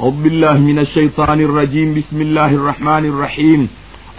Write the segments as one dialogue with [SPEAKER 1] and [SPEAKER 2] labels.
[SPEAKER 1] أعوذ بالله من الشيطان الرجيم. بسم الله الرحمن الرحيم.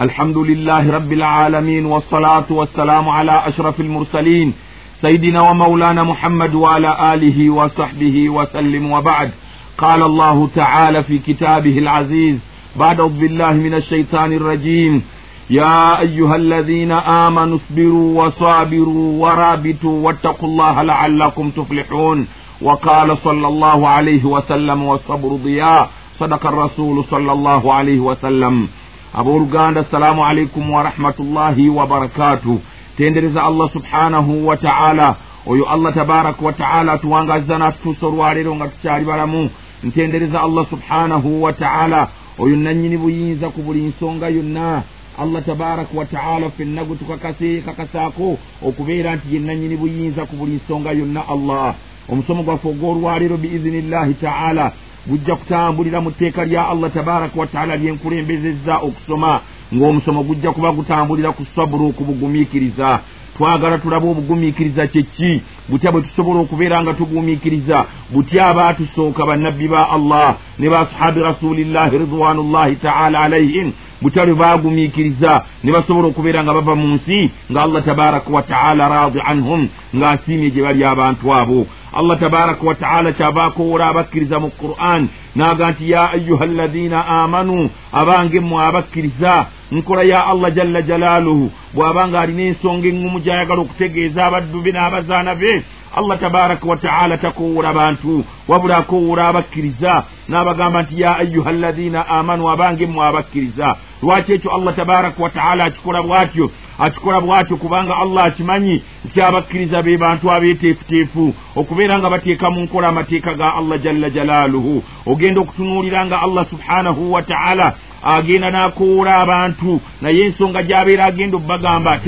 [SPEAKER 1] الحمد لله رب العالمين والصلاة والسلام على أشرف المرسلين سيدنا ومولانا محمد وعلى آله وصحبه وسلم وبعد. قال الله تعالى في كتابه العزيز بعد أعوذ بالله من الشيطان الرجيم. يا أيها الذين آمنوا اصبروا وصابروا ورابطوا واتقوا الله لعلكم تفلحون. وقال صلى الله عليه وسلم والصبر ضياء. صدق الرسول صلى الله عليه وسلم. Abooluganda assalaamu alaikum warahmatullahi wabarakatuh tendereza allah subhanahu wataala oyo allah tabaraka wataala atuwangazza n'atutuusa olwaleero nga tukyali balamu. Ntendereza allah subhanahu wataala oyo nannyini buyinza ku buli nsonga yonna. Allah tabaraka wataala ffenna gwe tukakase yekakasaako okubeera nti ye nannyini buyinza ku buli nsonga yonna allah. Omusomo gwaffe ogw'olwaleero biizinillahi taala gujja kutambulira mu tteeka lya allah tabaraka wa taala lyenkulembezezza okusoma ng'omusomo gujja kuba gutambulira ku saburu okubugumiikiriza twagala tulabe obugumiikiriza kyeki butya bwe tusobola okubeera nga tugumiikiriza butya abaatusooka bannabbi ba allah ne basahabi rasulillahi ridwanullahi taala alaihim butya lwe baagumiikiriza ne basobola okubeera nga bava mu nsi nga allah tabaraka wa taala radi anhum ng'asiimye gye bali abantu abo. Allah tabaraka wa taala kyava akowoola abakkiriza mu quran n'aga nti ya ayuha alladina amanu abange mmwe abakkiriza nkola ya allah jalla jalaaluhu. Bw'aba nga alina ensonga eŋŋumu gy'ayagala okutegeeza abaddu be n'abazaana be allah tabaraka wa taala takowoola bantu wabula akowoola abakkiriza n'abagamba nti ya ayuha alladina amanu abange mmwe abakkiriza. Lwaki ekyo allah tabaraka wa taala akikola bw'atyo? Akikola bw'atyo kubanga allah akimanyi nti abakkiriza be bantu abeeteefuteefu okubeera nga bateeka mu nkola amateeka ga allah jalla jalaaluhu. Ogenda okutunuulira nga allah subhanahu wa taala agenda n'akowoola abantu. Naye ensonga gy'abeera agenda obbagamba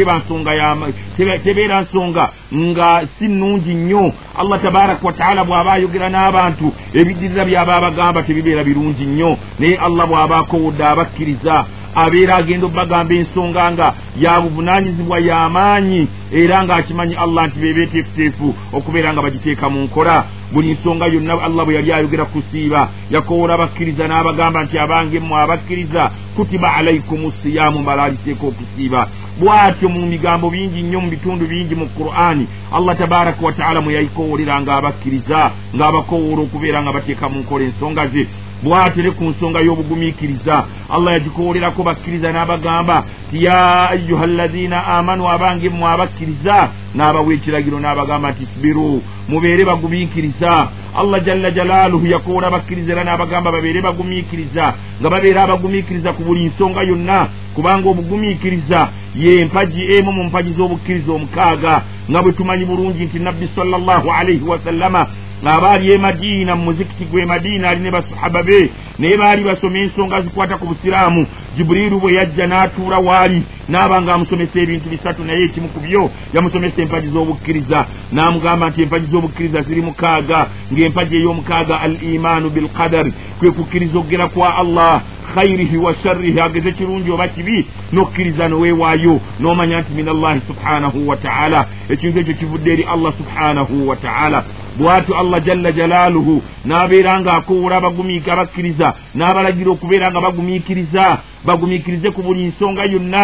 [SPEAKER 1] tebeera nsonga nga si nnungi nnyo. Allah tabaraka wa taala bw'aba ayogera n'abantu ebiddirira by'aba abagamba tebibeera birungi nnyo. Naye allah bw'aba akowodde abakkiriza abeera agenda obbagamba ensonga nga yabuvunaanyizibwa y'amaanyi era ng'akimanyi allah nti bebeeteefuteefu okubeera nga bagiteeka mu nkola buli nsonga yonna allah bwe yali ayogera kusiiba yakowoola abakkiriza n'abagamba nti abange mmwe abakkiriza kutiba alaikumu siyaamu mbalaaliseeko okusiiba bw'atyo mu bigambo bingi nnyo mu bitundu bingi mu qur'ani allah tabaraka wa taala mwe yayikowooleranga abakkiriza ng'abakowoola okubeera nga bateeka mu nkola ensonga ze bwatere ku nsonga y'obugumiikiriza allah yagikowoolerako bakkiriza n'abagamba ti ya ayuha alladina amanu abange mmwe abakkiriza n'abawa ekiragiro n'abagamba nti sibiru mubeere bagumiikiriza. Allah jalla jalaaluhu yakowoola bakkiriza era n'abagamba babeere bagumiikiriza nga babeera abagumiikiriza ku buli nsonga yonna kubanga obugumiikiriza ye mpagi emu mu mpagi z'obukkiriza omukaaga nga bwe tumanyi bulungi nti nabbi sallallahu alaihi wasallama abaali e madiina mu muzikiti gwe madiina ali ne basahaba be naye baali basoma ensonga zikwata ku busiraamu. Jibuliiru bwe yajja n'atuula waali n'aba nga amusomesa ebintu bisatu naye ekimu ku byo yamusomesa empagi z'obukkiriza. N'amugamba nti empagi z'obukkiriza ziri mukaaga ng'empagi ey'omukaaga al imaanu bilqadari kwe kukkiriza okugera kwa allah khairihi wa sharrihi ageze kirungi oba kibi nokkiriza noweewaayo n'omanya nti min allahi subhanahu wa taala. Ekintu ekyo kivudde eri allah subhanahu wa taala bw'atyo allah jalla jalaaluhu n'abeera ng'akowoola abagumiika abakkiriza n'abalagira okubeera nga bagumiikiriza bagumiikirize ku buli nsonga yonna.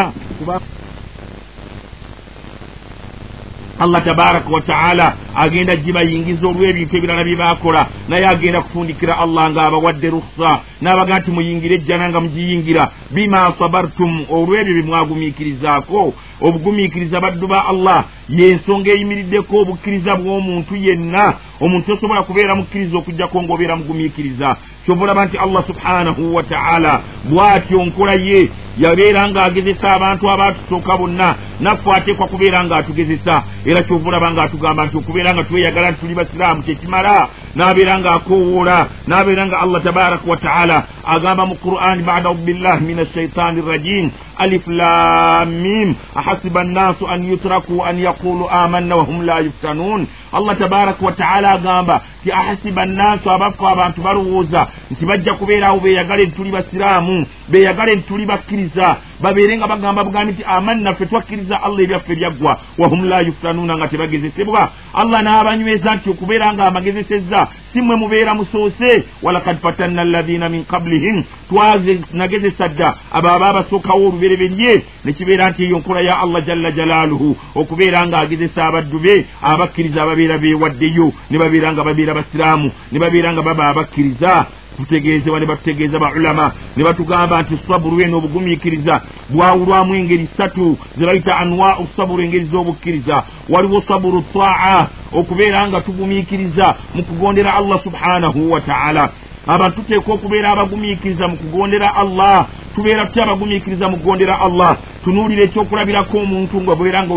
[SPEAKER 1] Allah tabaraka wa taala agenda gibayingiza olw'ebintu ebirala bye baakola naye agenda kufundikira allah ng'abawadde rukhsa n'abaga nti muyingire ejjana nga mugiyingira. Bima sabartum olw'ebyo bye mwagumiikirizaako obugumiikiriza baddu ba allah. Y'ensonga eyimiriddeko obukkiriza bw'omuntu yenna. Omuntu tosobola kubeera mukkiriza okugjako ng'obeera mugumiikiriza. Kyova olaba nti allah subhanahu wa taala bw'atyo nkola ye yabeera ng'agezesa abantu abaatusooka bonna naffe ateekwa kubeera ng'atugezesa. Era kyova olaba ng'atugamba nti okubeera nga tweyagala nti tuli basiraamu kyekimala n'abeera ng'akowoola n'abeera nga allah tabaraka wa taala agamba mu qur'ani bada billahi min ashaitani rrajim alif lamim ahasiba annaasu an yutraku an yaqulu amanna wahum la yuftanun allah tabaraka wa taala agamba ti ahasiba annaasu abafu abantu balowooza nti bajja kubeeraawo beeyagale nti tuli basiraamu beeyagale nti tuli bakkiriza babeere nga bagamba bugambi nti amanna ffe twakkiriza allah ebyaffe byaggwa wahum la yuftanuuna nga tebagezesebwa. Allah n'abanyweza nti okubeera nga amagezesezza si mmwe mubeera musoose. Walakad fatanna alladhina min qablihim twanagezesa dda abo aba abasookawo olubereberye ne kibeera nti eyo nkola ya allah jalla jalaaluhu okubeera nga agezesa abaddu be abakkiriza ababeera beewaddeyo ne babeera nga babeera basiraamu ne babeera nga baba abakkiriza tutegeezebwa ne batutegeeza baulama ne batugamba nti saburu eno obugumiikiriza bwawulwamu engeri ssatu ze bayita anwau saburu engeri z'obukkiriza. Waliwo saburu taa okubeera nga tugumiikiriza mu kugondera allah subhanahu wa taala. Abantu tuteeka okubeera abagumiikiriza mu kugondera allah tubeera tutya abagumiikiriza mu kugondera allah? Tunuulira ekyokulabirako omuntu nga bweera nga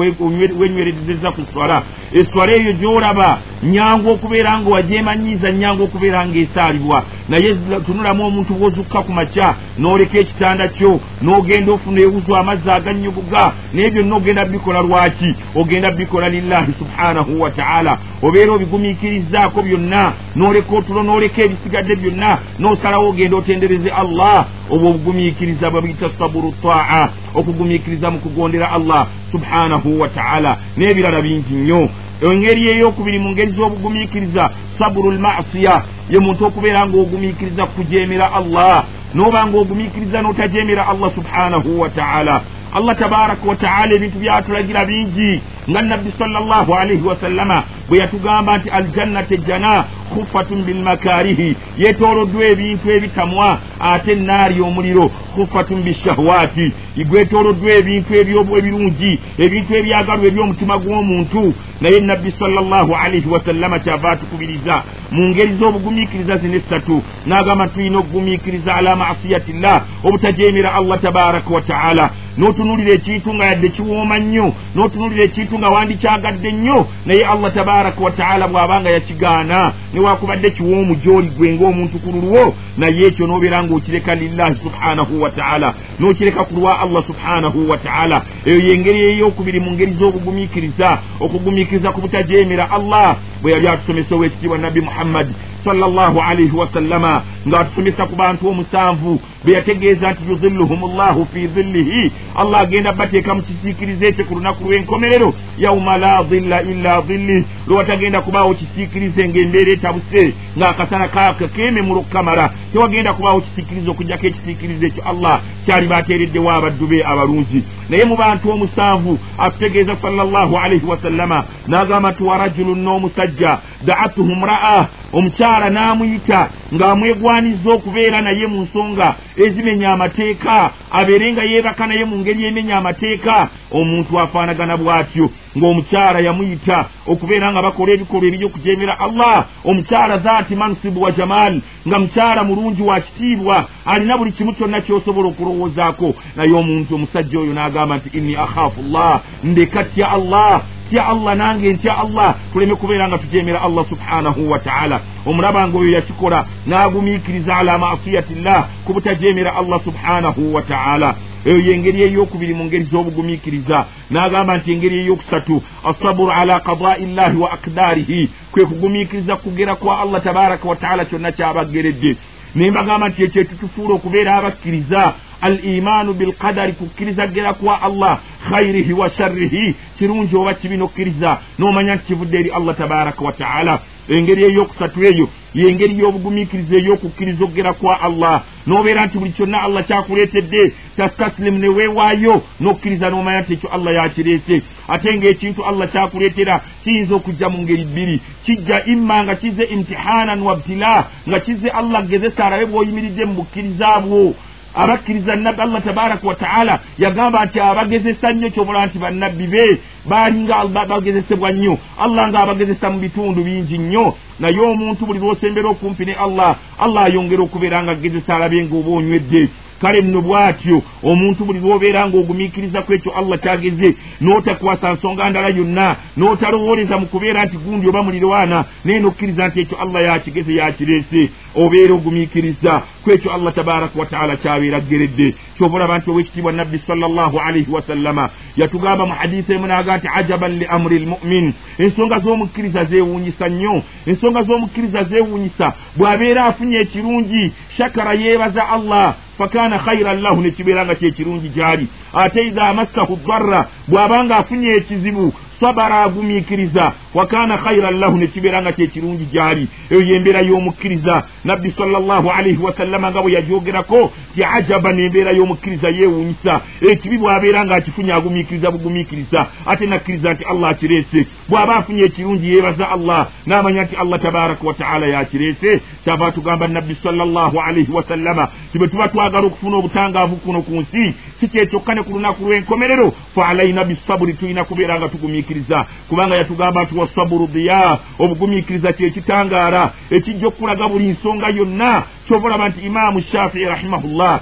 [SPEAKER 1] wenywerezeza ku swala eswala eyo gyolaba nyangu okubeera nga wagyemanyiiza nyangu okubeera nga esaalibwa. Naye tunulamu omuntu bwozukka ku makya n'oleka ekitanda kyo n'ogenda ofuna ewuzu amazzi aganyubuga naye byonna ogenda bikola lwaki? Ogenda bikola lillahi subhanahu wa taala. Obeera obigumiikirizaako byonna n'oleka otulo n'oleka ebisigadde byonna n'osalawo ogenda otendereze allah obwo obugumiikiriza babiyita saburu taa okugumiikiriza mu kugondera allah subhanahu wa taala n'ebirala bingi nnyo. Engeri eyokubiri mu ngeri z'obugumiikiriza saburu lmasiya ye muntu okubeera ng'ogumiikiriza kujeemera allah n'oba ng'ogumiikiriza n'otajeemera allah subhanahu wa taala. Allah tabaraka wataala ebintu byatulagira bingi nga nabbi salllahu alaihi wasallama bwe yatugamba nti aljannata ejjana khufatun bilmakarihi yetoloddwa ebintu ebitamwa ate naari omuliro khufatun bishahwati gwetoloddwa ebintu ebirungi ebintu ebyagalwa eby'omutima gw'omuntu. Naye nabbi salllahu alaihi wasallama kyava atukubiriza mu ngeri z'obugumiikiriza zino essatu n'agamba tulina okugumiikiriza ala masiyatillah obutajeemera allah tabaraka wataala n'otunuulira ekintu nga yadde kiwooma nnyo n'otunuulira ekintu nga wandikyagadde nnyo naye allah tabaraka wataala bw'abanga yakigaana newakubadde kiwoomu gy'oli gwe ng'omuntu ku lulwo naye ekyo n'obeera ng'okireka lillahi subhanahu wataala n'okireka ku lwa allah subhanahu wataala eyo yengeri eyokubiri mu ngeri z'obugumiikiriza okugumiikiriza ku butajeemera allah. Bwe yali atusomesa ow'ekitiibwa nabbi muhammadi sallallahu alaihi wasallama ng'atusomesa ku bantu omusanvu be yategeeza nti yuzilluhum llahu fi dhillihi allah agenda bateeka mu kisiikirize ekyo ku lunaku lw'enkomerero. Yauma la dhilla illa dhilli lwewatagenda kubaawo kisiikirize ng'embeera etabuse ng'akasana keememulo kukamala tewagenda kubaawo kisiikirize okugjako ekisiikirize ekyo allah kyali bateereddewo abaddu be abalungi naye mu bantu omusanvu atutegeeza sallallahu alaihi wasallama n'agamba nti warajulun n'omusajja daatuhu mra'a omukyala n'amuyita ng'amwegwaniza okubeera naye mu nsonga ezimenya amateeka abeere nga yeebaka naye mu ngeri emenya amateeka omuntu afaanagana bw'atyo ng'omukyala yamuyita okubeera nga bakola ebikolwa eby'okujeemera allah omukyala zaati mansibu wa jamal nga mukyala mulungi wa kitiibwa alina buli kimu kyonna kyosobola okulowoozaako. Naye omuntu omusajja oyo n'agamba nti inni akhaafu llah ndeka tya allah tya allah nange ntya allah tuleme kubeera nga tujeemera allah subhanahu wa taala. Omulaba nga oyo yakikola n'agumiikiriza ala masiyati llah ku butajeemera allah subhanahu wa taala. Eyo yengeri eyokubiri mu ngeri z'obugumiikiriza. N'agamba nti engeri eyokusatu assaburu ala qadai llahi wa akdarihi kwe kugumiikiriza kugera kwa allah tabaraka wataala kyonna kyabageredde. Naye mbagamba nti ekyo tutufuula okubeera abakkiriza al imaanu bilqadari kukkiriza gera kwa allah khairihi wa sharrihi. Kirungi oba kibi nokkiriza n'omanya nti kivudde eri allah tabaraka wataala engeri eyokusatu eyo yengeri y'obugumiikiriza ey'okukkiriza okugera kwa allah. N'obeera nti buli kyonna allah kyakuleetedde tastasilimu ne weewaayo n'okkiriza n'omanya nti ekyo allah yakireese. Ate ng'ekintu allah kyakuleetera kiyinza okujja mu ngeri bbiri. Kijja imma nga kize imtihanan wabtila nga kize allah gezesa arabe bw'oyimiridde mu bukkiriza bwo abakkiriza nabbi allah tabaraka wataala yagamba nti abagezesa nnyo kyobula nti bannabbi be baalinga bagezesebwa nnyo. Allah ng'abagezesa mu bitundu bingi nnyo. Naye omuntu buli lwosembera okumpi ne allah allah ayongera okubeera nga agezesa alabe ng'oba onywedde kale nno bw'atyo omuntu buli lw'obeera ng'ogumiikiriza ku ekyo allah kyageze n'otakwasa nsonga ndala yonna n'otalowooleza mu kubeera nti gundi oba mulirwana naye n'okkiriza nti ekyo allah yakigeze yakireese obeera ogumiikiriza ku ekyo allah tabaraka wataala kyabeera ageredde. Kyova olaba nti owekitiibwa nabbi salllahu alaihi wasallama yatugamba mu hadisi emu naaga nti ajaban li amuri lmumin. Ensonga z'omukkiriza zeewuunyisa nnyo ensonga z'omukkiriza zeewuunyisa bw'abeera afunye ekirungi shakara yeebaza allah fakana khairan lahu nekibeera nga kyekirungi gyali. Ate idha massahu ddarra bw'abanga afunye ekizibu sabara agumiikiriza wakana khairan lahu nekibeera nga kyekirungi gyali. Eyo yembeera y'omukkiriza. Nabbi salllahu alaihi wasallama nga bwe yagyogerako ti ajaban embeera y'omukkiriza yeewunyisa. Ekibi bw'abeera nga akifunye agumiikiriza bugumiikiriza ate nakkiriza nti allah akireese. Bw'aba afunye ekirungi yeebaza allah n'amanya nti allah tabaraka wataala yakireese kyava tugamba nabbi salllahu alaihi wasallama ti bwe tuba twagala okufuna obutangaavu kuno ku nsi si kyekyokkane ku lunaku lw'enkomerero fa alaina bisaburi tulina kubeera nga tugumiikiriza kubanga yatugamba nti wasaburu diya obugumiikiriza kyekitangaala ekijja okukulaga buli nsonga yonna kyova olaba nti imaamu shafii rahimahullah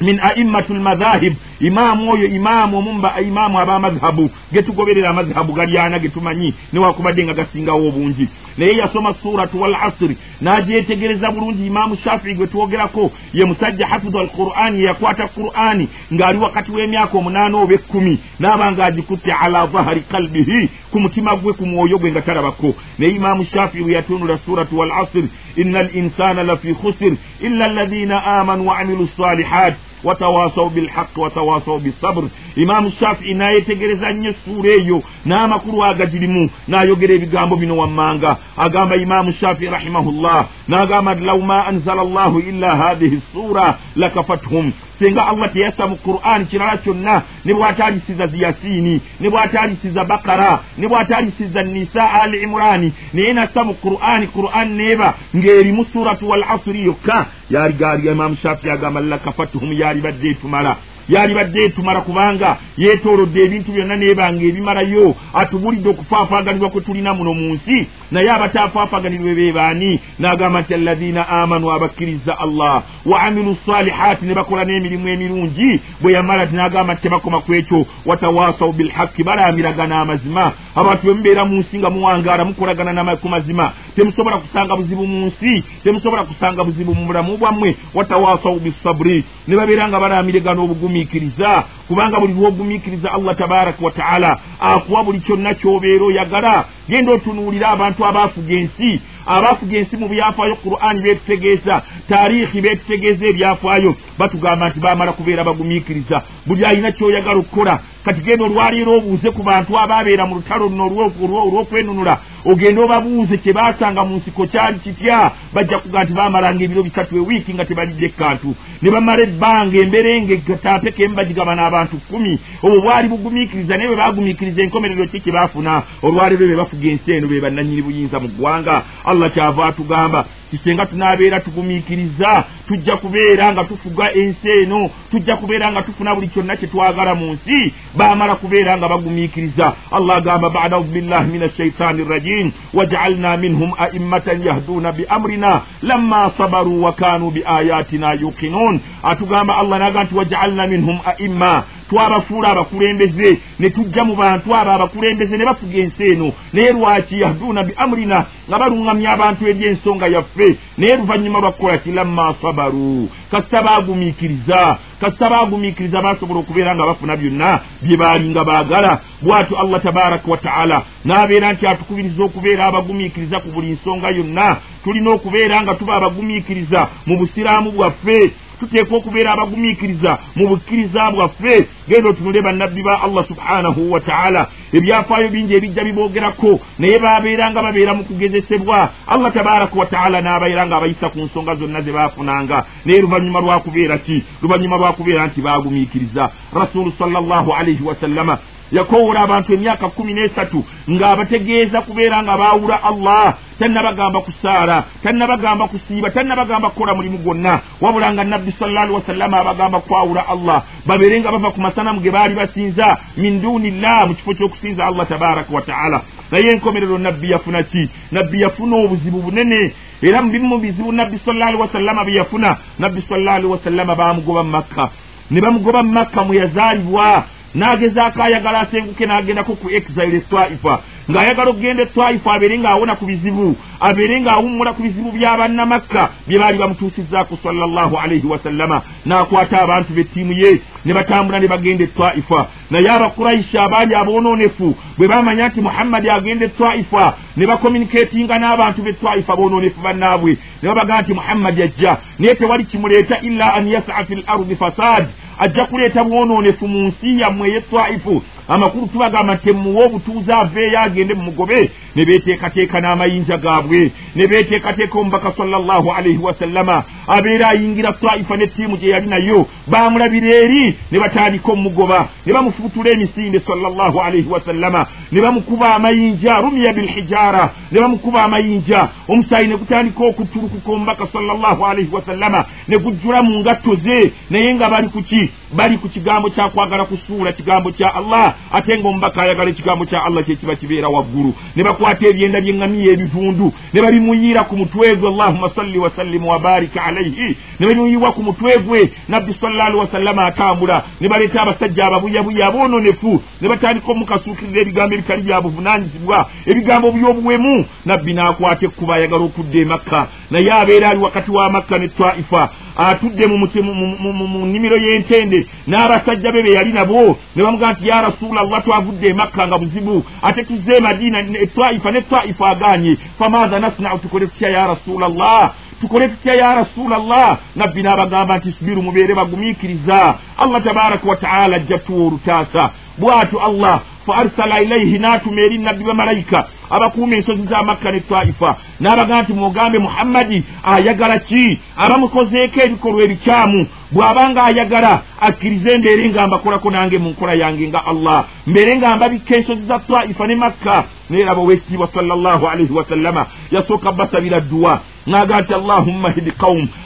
[SPEAKER 1] min aimmatu lmadhahib imaamu oyo imaamu omumba imaamu ab'amadhabu getugoberera amadhabu gali ana getumanyi newakubadde nga gasingawo obungi naye yasoma suratu wal asiri n'agyetegereza bulungi imaamu shafii gwe twogerako. Ye musajja hafidu al qur'ani yeyakwata qur'ani ng'ali wakati w'emyaka omunaana oba ekkumi n'aba nga agikutte ala dhahari kalbihi ku mutima gwe ku mwoyo gwe nga talabako. Naye imaamu shafii bwe yatunula suratu wal asiri inna al insana lafi khusir illa alladhina amanu wa amilu salihat watawasau bilhaqi watawasau bisabr imaamu shafii nayetegereza nnyo essuura eyo n'amakulu agagirimu n'ayogera ebigambo bino wammanga. Agamba imaamu shafii rahimahullah n'agamba law ma anzala llahu illa hadihi ssuura lakafathum singa allah teyassa mu qur'ani kirala kyonna ne bw'ataalisiza ziyasiini ne bw'ataalisiza bakara ne bw'ataalisiza nisa ali imurani naye nassa mu qur'ani qur'ani neeba ng'erimu suratu wal asiri yokka yaaligaaliga imaamu shafii agamba lakafathum yaalibadde etumala yalibadde etumala kubanga yetoolodde ebintu byonna nebanga ebimalayo. Atubulidde okufaafaganibwa kwe tulina muno mu nsi naye abatafaafaganirwe bebaani n'agamba nti alladhina amanu abakkiriza allah wa amilu salihaati ne bakola n'emirimu emirungi. Bwe yamala ti n'agamba nti tebakoma ku ekyo. Watawasau bilhaqi balamiragana amazima. Abantu bwe mubeera mu nsi nga muwangaala mukolagana ku mazima. Temusobola kusanga buzibu mu nsi temusobola kusanga buzibu mu bulamu bwammwe. Watawasau bisaburi ne babeera nga balamiragana obugumiikiriza kubanga buli lwogumiikiriza allah tabaraka wataala akuwa buli kyonna kyobeera oyagala genda otunuulira abantu abaafuga ensi. Abaafuga ensi mu byafaayo qur'ani betutegeeza taarikhi betutegeeza ebyafaayo. Batugamba nti bamala kubeera bagumiikiriza. Buli alina kyoyagala okukola kati genda olwaleero obuuze ku bantu abaabeera mu lutalo luno olw'okwenunula ogende obabuuze kye baasanga mu nsiko kyali kitya. Bajja kuga nti bamalanga ebiro bisatu ewiiki nga tebalidde ekkantu. Ne bamala ebbanga emberenge tampeka emu bagigaba n'abantu kkumi. Obwo bwali bugumiikiriza naye bwe bagumiikiriza enkomerero ki kye baafuna? Olwaleero be bafuga ensi eno be bannanyini buyinza mu ggwanga. Allah kyava atugamba kisenga tunaabeera tugumiikiriza tujja kubeera nga tufuga ensi eno tujja kubeera nga tufuna buli kyonna kye twagala mu nsi baamala kubeera nga bagumiikiriza. Allah agamba bada audu billahi min ashaitani rrajim wajaalna minhum aimmatan yahduuna biamrina lamma sabaru wa kanu biayatina yuqinun atugamba allah naga nti wajaalna minhum aimma twabafuula abakulembeze ne tujja mu bantu abo abakulembeze ne bafuga ensi eno. Naye lwaki yahduuna biamrina nga baluŋŋamya abantu ebyensonga yaffe naye luvannyuma lwakukola ki lamma sabaru. Kasita baagumiikiriza kasita baagumiikiriza baasobola okubeera nga bafuna byonna bye baalinga baagala. Bw'atyo allah tabaraka wataala n'abeera nti atukubiriza okubeera abagumiikiriza ku buli nsonga yonna. Tulina okubeera nga tuba abagumiikiriza mu busiraamu bwaffe tuteekwa okubeera abagumiikiriza mu bukkiriza bwaffe. Genda otunule bannabbi ba allah subhanahu wataala ebyafaayo bingi ebijja biboogerako naye babeera nga babeera mu kugezesebwa. Allah tabaraka wataala n'abaera nga abayisa ku nsonga zonna ze baafunanga. Naye luvannyuma lwakubeera ki? Luvannyuma lwakubeera nti baagumiikiriza. Rasulu sallallahu alaihi wasallama yakowoola abantu emyaka kumi n'esatu ng'abategeeza kubeera nga baawula allah. Tannabagamba kusaala tannabagamba kusiiba tannabagamba kukola mulimu gwonna. Wabula nga nabbi salllahali wasallama abagamba kwawula allah. Babeere nga bava ku masanamu ge baali basinza min duunillah mu kifo ky'okusinza allah tabaraka wataala naye enkomerero nabbi yafuna ki? Nabbi yafuna obuzibu bunene. Era mu bimu mu bizibu nabbi salllahali wasallama bye yafuna nabbi salllahali wasallama baamugoba mu makka. Ne bamugoba mu makka mwe yazaalibwa n'agezaako ayagala asenguke n'agendako ku exile etwaifa ng'ayagala okugenda etwaifa abeere ng'awona ku bizibu abeere ng'awummula ku bizibu by'abannamakka bye baali bamutuusizzaako sallallahu alaihi wasallama n'akwata abantu b'ettiimu ye ne batambula ne bagenda etwaifa naye abakuraishi abaali aboonoonefu bwe bamanya nti muhammadi agenda etwaifa ne bakomuniketinga n'abantu b'etwaifa boonoonefu bannaabwe. Ne babagaa nti muhammadi ajja naye tewali kimuleeta illa an yasaa fi l ardi fasad ajja kuleeta bwonoonefu mu nsi yammwe eyetwaifu amakulu tubagamba nti temuwa obutuuzi aveeyo agende mumugobe ne beeteekateeka n'amayinja gaabwe ne beeteekateeka omubaka sallallahu alaihi wasallama abeera ayingira twaifa n'ettiimu gye yali nayo baamulabira eri ne batandika omugoba ne bamufuutula emisinde sallallahu alaihi wasallama ne bamukuba amayinja rumiya bilhijaara ne bamukuba amayinja. Omusaayi ne gutandika okutulukuka omubaka sallallahu alaihi wasallama ne gujjula mu ngatto ze. Naye nga bali kuki bali ku kigambo kyakwagala kusuula kigambo kya allah ate ngaomubaka ayagala ekigambo kya allah kyekiba kibeera waggulu. Ne bakwata ebyenda byeŋŋamiya ebivundu ne babimuyiira ku mutwe gwe allahuma salli wasallimu wabarika alaihi ne babimuyiwa ku mutwe gwe nabbi salllahalihi wasallama atambula. Ne baleeta abasajja ababuyabuya aboononefu ne batandika omukasuukirira ebigambo ebitali bya buvunanyizibwa ebigambo by'obuwemu. Nabbi n'akwata ekkuba ayagala okudda emakka naye abeera ali wakati wa makka ne twaifa atudde mu nnimiro y'entende n'abasajja be be yali nabo ne bamugaa nti ya rasulallah twavudde emakka nga buzibu ate tuzze emadiina etwaifa ne twaifa agaanye famaatha nasnau tukole tutya ya rasulallah tukole tutya ya rasulallah nabbi n'abagamba nti subiru mubeere bagumiikiriza. Allah tabaraka wataala ajja tuwa olutaasa. Bw'atyo allah fa arsala ilaihi n'atuma eri nabbi bamalayika abakuuma ensozi za makka ne twaifa n'abagamba nti mugambe muhammadi ayagala ki? Abamukozeeko ebikolwa ebikyamu bw'abanga ayagala akkirize mbeere nga mbakolako nange mu nkola yange nga allah mbeere nga mbabikka ensozi za twaifa ne makka. Neeraba owekitiibwa sallallahu alaihi wasallama yasooka basabira dduwa n'agaa nti allahumma hidi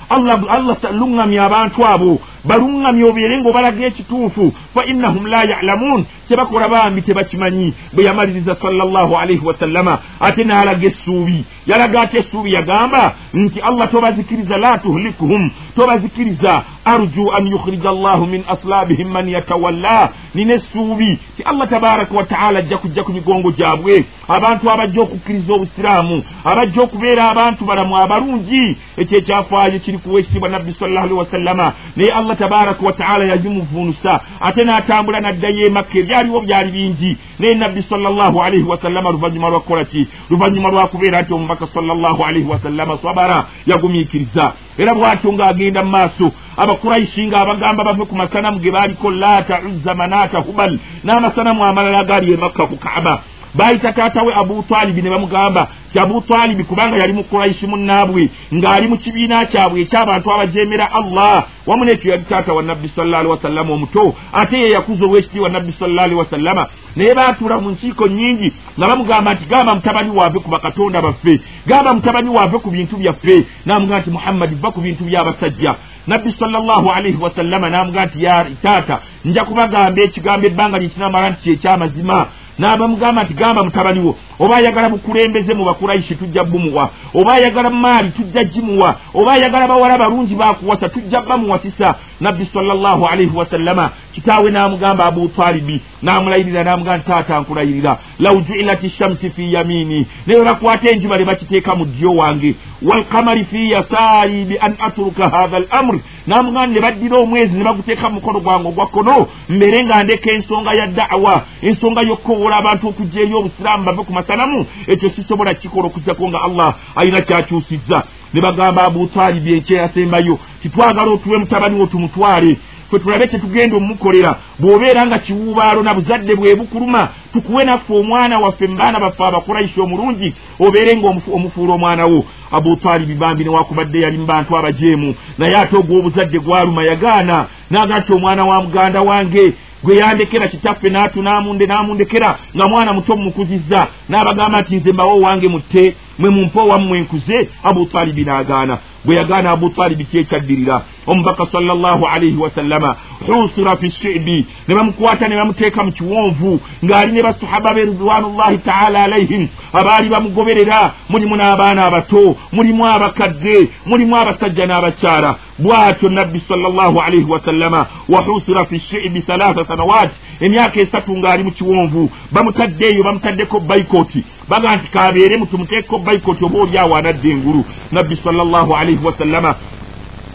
[SPEAKER 1] allah allah luŋŋamya abantu abo baluŋŋamya obeere ng'obalaga ekituufu fa innahum la yalamuun. Kyebakola bambi tebakimanyi bwe yamaliriza sallallahu alaihi wasallama ate n'alaga essuubi yalaga ati essuubi yagamba nti allah tobazikiriza la tuhlikuhum tobazikiriza arju an yukhrija allahu min aslabihim man yatawalla. Nina essuubi ti allah tabaraka wataala ajja kujja ku migongo gyabwe. Abantu abajja okukkiriza obusiraamu abajja okubeera abantu balamu abalungi. Ekyo ekyafaayo kiri kuwa ekitibwa nabbi sallallahu alihi wasallama naye allah tabaraka wataala yazimuvunusa ate n'atambula n'addayo emakka ebyaliwo byali bingi. Naye nabbi sallallahu alaihi wasallama luvannyuma lwa kukola ki? Luvannyuma lwakubeera nti omubaka sallallahu alaihi wasallama sabara yagumiikiriza. Era bw'atyo ng'agenda mu maaso abakuraishi ng'abagamba bave ku masanamu ge baaliko laata uzza manaata hubal. N'amasanamu amalala gaali emakka ku kaaba baayita taata we abutalibi ne bamugamba ti abutalibi kubanga yali mu kuraishi munnaabwe ng'ali mu kibiina kyabwe eky'abantu abajeemera allah. Wamu n'ekyo yali taata wa nabbi salla alihi wasallama omuto ate ye yakuza ow'ekitiibwa nabbi salla alihi wasallama naye baatuula mu nkiiko nnyingi nga bamugamba nti gamba mutabani waave ku bakatonda baffe gamba mutabani waave ku bintu byaffe. N'amugamba nti muhammadi va ku bintu by'abasajja nabbi sallallahu alaihi wasallama n'amugaa nti ya taata nja kubagamba ekigambo ebbanga lyekinamala nti kyekyamazima n'abamugamba nti gamba mutabani wo oba ayagala bukulembeze mu bakuraishi tujja bumuwa oba ayagala maali tujja gimuwa oba ayagala bawala balungi bakuwasa tujja bamuwasisa nabbi sallallahu alaihi wasallama kitaawe n'amugamba abutalibi n'amulayirira n'amugamba nti taata nkulayirira law juilat shamsi fi yamini. Naye bakwata enjuba ne bakiteeka mu ddyo wange. Walkamari fi yasaari bi an atruka hatha al amri n'amugamba ne baddira omwezi ne baguteeka mu mukono gwange ogwa kkono mbeere nga ndeka ensonga ya da'wa ensonga y'okukowola abantu okujja eri obusiraamu bave ku masanamu. Ekyo sisobola kikola okuzzako nga allah alina kyakyusizza. Ne bagamba abutalibi ekyeyasembayo titwagala otuwe mutabani wo tumutwale ffe tulabe kyetugenda omumukolera bw'obeera nga kiwuubaalo na buzadde bwe bukuluma tukuwe naffe omwana waffe mu baana baffe abakuraishi omulungi obeere nga omufuula omwana wo. Abutalibi bambi newakubadde yali mu bantu abajeemu naye ate ogw'obuzadde gwaluma yagaana naga nti omwana wa muganda wange gwe yandekera kitaffe naatu namunde namundekera nga mwana muto mumukuzizza n'abagamba nti nze mbawo owange mutte mwe mumpe owammwe nkuze abutalibi n'agaana bwe yagaana abutalibi kyekyaddirira omubaka sallallahu alaihi wasallama husira fi shibi ne bamukwata ne bamuteeka mu kiwonvu ng'ali ne basahaba be ridwanullahi taala alaihim abaali bamugoberera mulimu n'abaana abato mulimu abakadde mulimu abasajja n'abakyala. Bw'atyo nabbi salllahu alaihi wasallama wahusira fi shibi thalatha sanawat emyaka esatu ng'ali mu kiwonvu bamutaddeeyo bamutaddeko baikoti baga nti kabeere mutumuteekeko baikoti oba oli awo anadde engulu nabbi salllahu alaihi wasallama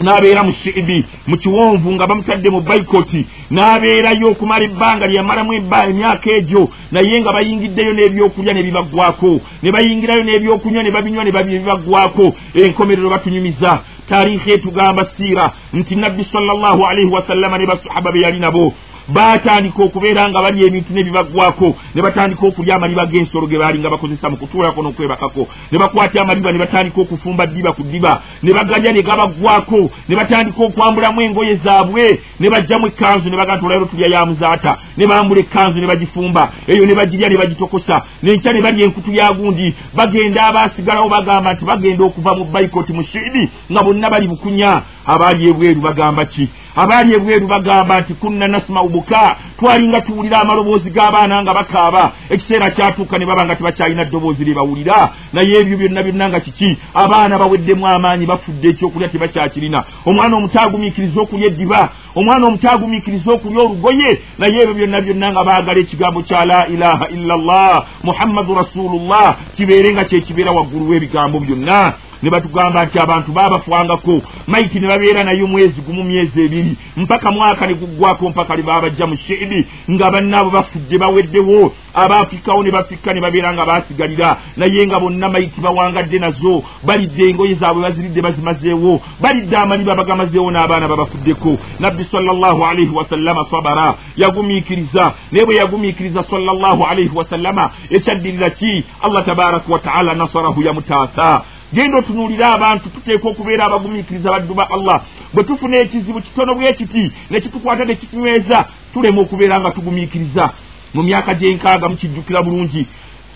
[SPEAKER 1] n'abeera mu shiibi mu kiwonvu nga bamutadde mu baikoti n'abeerayo okumala ebbanga lyamalamu emyaka egyo naye nga bayingiddeyo n'ebyokulya ne bibaggwako ne bayingirayo n'ebyokunywa ne babinywa ne bibaggwako enkomerero batunyumiza. Taarikhi etugamba siira nti nabbi salllahu alaihi wasallama ne basahaba be yali nabo batandika okubeera nga bali ebintu nebibaggwako ne batandika okulya amaliba g'ensolo ge baali nga bakozesa mu kutuulako n'okwebakako. Ne bakwata amaliba ne batandika okufumba ddiba ku ddiba. Ne bagalya ne gabaggwako ne batandika okwambulamu engoye zaabwe. Ne bajjamu ekkanzu ne bagaa nti olwaliro tulya ya muzaata. Ne bambula ekkanzu ne bagifumba. Eyo ne bagirya ne bagitokosa. Nenkya ne balya enkutu ya gundi. Bagenda abaasigalawo bagamba nti bagenda okuva mu baikoti mu shiidi nga bonna bali bukunya. Abaali ebweru bagamba ki abaali ebweru bagamba nti kunna nasmau buka twalinga tuwulira amaloboozi g'abaana nga bakaaba. Ekiseera kyatuuka ne baba nga tebakyalina ddoboozi lye bawulira. Naye ebyo byonna byonna nga kiki? Abaana baweddemu amaanyi bafudde ekyokulya tebakyakirina. Omwana omuto agumiikiriza okulya eddiba. Omwana omuto agumiikiriza okulya olugoye. Naye ebyo byonna byonna nga baagala ekigambo kya la ilaha illa llah muhammadu rasulullah kibeere nga kyekibeera waggulu w'ebigambo byonna ne batugamba nti abantu babafwangako maiti ne babeera naye omwezi gumu myezi ebiri. Mpaka mwaka ne guggwako mpaka lebabajja mu sheidi nga bannaabo bafudde baweddewo. Abafikkawo ne bafikka ne babeera nga basigalira naye nga bonna maiti bawangadde nazo. Balidde engoye zaabwe baziridde bazimazeewo. Balidde amaliba bagamazeewo n'abaana babafuddeko. Nabbi salllahu alaihi wasallama sabara yagumiikiriza. Naye bwe yagumiikiriza salllahu alaihi wasallama ekyaddirira ki? Allah tabaraka wataala nasarahu yamutaasa genda otunuulire abantu tuteekwa okubeera abagumiikiriza baddu ba allah. Bwe tufuna ekizibu kitono bwe kiti nekitukwata nekitunyweza tulema okubeera nga tugumiikiriza. Mu myaka gyenkaaga mukijjukira bulungi.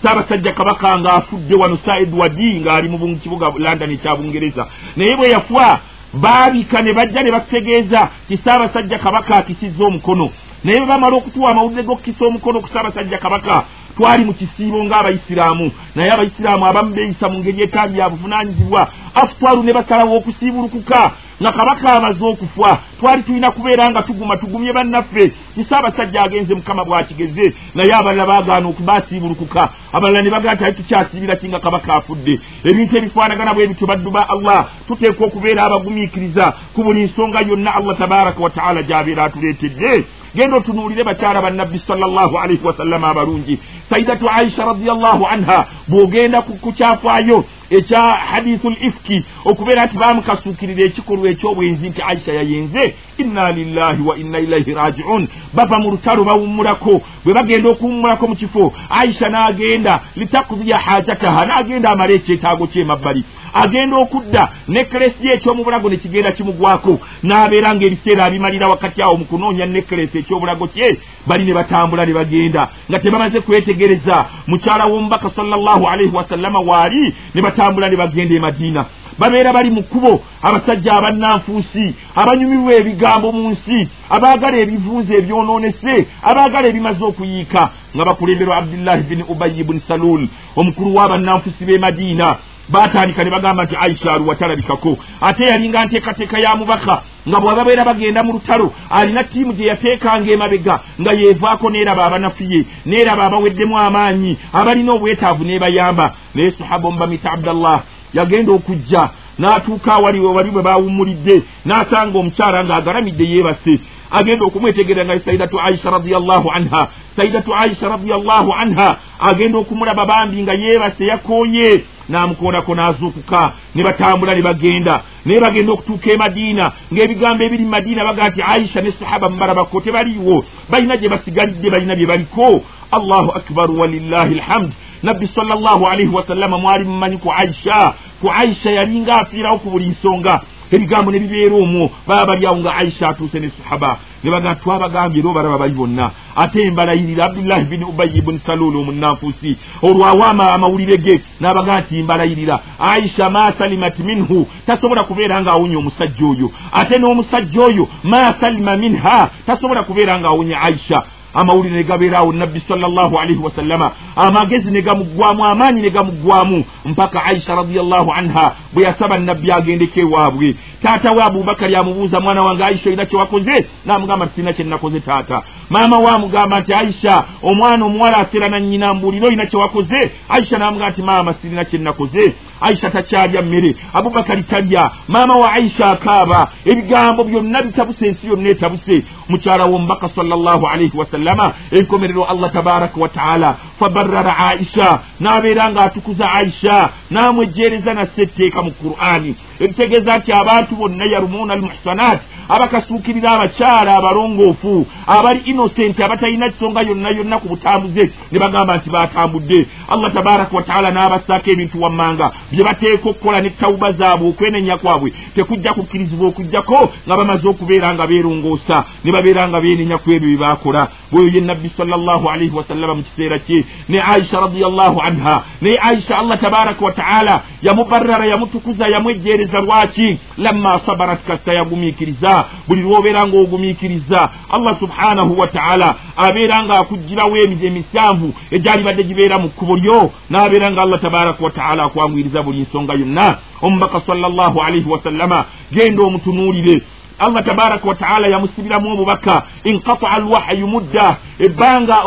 [SPEAKER 1] Saabasajja kabaka ng'afudde wano sa edwardi ng'ali mu kibuga london ekya bungereza. Naye bwe yafa baabika ne bajja ne batutegeeza ti saabasajja kabaka akisizza omukono. Naye bwe bamala okutuwa amawulire g'okukisa omukono ku saabasajja kabaka twali mu kisiibo ng'abayisiraamu. Naye abayisiraamu abamu beeyisa mu ngeri etambi ya buvunanyizibwa afutwalu ne basalawo okusiibulukuka nga kabaka amaze okufa twali tulina kubeera nga tuguma tugumye bannaffe. Kisaabasajja agenze mukama bwakigeze naye abalala baagaana okubasiibulukuka abalala ne bagaa nti ali tukyasiibira kinga kabaka afudde. Ebintu ebifaanagana bwe bityo baddu ba allah. Tuteekwa okubeera abagumiikiriza ku buli nsonga yonna allah tabaraka wataala gy'abeera atuleetedde genda otunuulire bakyala bannabbi salllahu alaihi wasallama abalungi. Saidatu aisha radiallahu anha bw'ogenda ku kyafaayo ekya hadithu l ifki okubeera nti bamukasuukirira ekikolwa ekyobwenzi nti aisha yayenze inna lillahi wa inna ilaihi rajiun bava mu lutalo bawummulako bwe bagenda okuwummulako mu kifo aisha n'agenda litakudhiya hajataha n'agenda amala ekyetaago kyemabbali agenda okudda nekelesi ye ekyomubulago nekigenda kimugwako. N'abeera ngaebiseera abimalira wakati awo mu kunoonya nekelesi ekyobulago kye bali ne batambula ne bagenda. Nga tebamaze kwetegereza mukyala w'omubaka salllahu alaihi wasallama waali ne batambula ne bagenda e madiina. Babeera bali mu kkubo abasajja abannanfuusi abanyumirwa ebigambo mu nsi abaagala ebivuuzo ebyonoonese abaagala ebimaze okuyiika. Nga bakulemberwa abdullahi bini ubayi buni salul omukulu w'abannanfuusi b'e madiina batandika ne bagamba nti aisha aluwa talabikako ate yalinga nteekateeka ya mubaka nga bwababeera bagenda mu lutalo alina ttiimu gye yateekanga emabega nga yeevaako neeraba abanafuye neeraba abaweddemu amaanyi abalina obwetaavu n'ebayamba. Naye sahaba omubamita abdallah yagenda okujja n'atuuka awali wali bwe bawummulidde n'asanga omukyala ng'agalamidde yeebase. Agenda okumwetegerera nga saidatu aisha radiallahu anha saidatu aisha radiallahu anha agenda okumulaba bambi nga yeebase yakooye n'amukoonako n'azuukuka ne batambula ne bagenda. Naye bagenda okutuuka e madiina ng'ebigambo ebiri mu madiina baga nti aisha ne sahaba mubalabako tebaliiwo. Balina gye basigalidde balina bye baliko. Allahu akbaru walillahi lhamd nabbi salllahu alaihi wasallama mwali mumanyi ku aisha. Ku aisha yalinga afiirawo ku buli nsonga. Ebigambo ne bibeera omwo. Baba bali awo nga aisha atuuse ne sahaba ne baga twabagambye era obalaba bali bonna. Ate mbalayirira abdullahi bini ubayi buni saluli omunanfuusi olwawaama amawulire ge n'abaga nti mbalayirira aisha ma salimat minhu tasobola kubeera ng'awunya omusajja oyo. Ate n'omusajja oyo ma salima minha tasobola kubeera ng'awunya aisha. Amawulire ne gabeeraawo nabbi salllahu alaihi wasallama amagezi ne gamuggwamu amaanyi ne gamuggwamu mpaka aisha radiallahu anha bwe yasaba nabbi agendeko ewaabwe taata we abubakari amubuuza mwana wange aisha olina kyewakoze? Namugamba nti sirina kyenakoze taata maama we amugamba nti aisha omwana omuwala aseera nannyina mbuulire olina kyewakoze? Aisha namugamba nti maama sirina kyenakoze aisha takyalya mmere. Abubakari talya maama wa aisha akaaba. Ebigambo byonna bitabuse ensi yonna etabuse. Mukyala womubaka salllahu alaihi wasallama enkomerero allah tabaraka wataala fabarara aisha. N'abeera ng'atukuza aisha. N'amwejjeereza nasse etteeka mu qur'ani. Ekitegeeza nti abantu bonna yarumuuna almuhsanat abakasuukirira abakyala abalongoofu abali innocenti abatalina kisonga yonna yonna ku butambuze ne bagamba nti batambudde. Allah tabaraka wataala n'abassaako ebintu wammanga bye bateeka okukola ne tawuba zaabwe okwenenya kwabwe. Tekujja kukkirizibwa okugjako nga bamaze okubeera nga beerongoosa ne babeera nga beenenya ku ebyo bye baakola. Bweyo ye nabbi salllahu alaihi wasallama mu kiseera kye ne aisha radiallahu anha naye aisha allah tabaraka wataala yamubarrara yamutukuza yamwejjeereza lwaki? Lamma sabarat kasta yagumiikiriza buli lwobeera ng'ogumiikiriza allah subhanahu wataala abeera nga akuggirawo emize emisanvu egyali badde gibeera mu kkubo lyo n'abeera nga allah tabaraka wataala akwanguyiriza buli nsonga yonna. Omubaka salllahu alaihi wasallama genda omutunuulire. Allah tabaraka wataala yamusibiramu obubaka inkataa alwahyu mudda ebbanga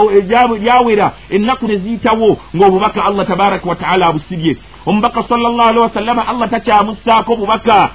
[SPEAKER 1] lyawera ennaku ne ziyitawo ng'obubaka allah tabaraka wataala abusibye. Omubaka salllah alihi wasallama allah takyamussaako bubaka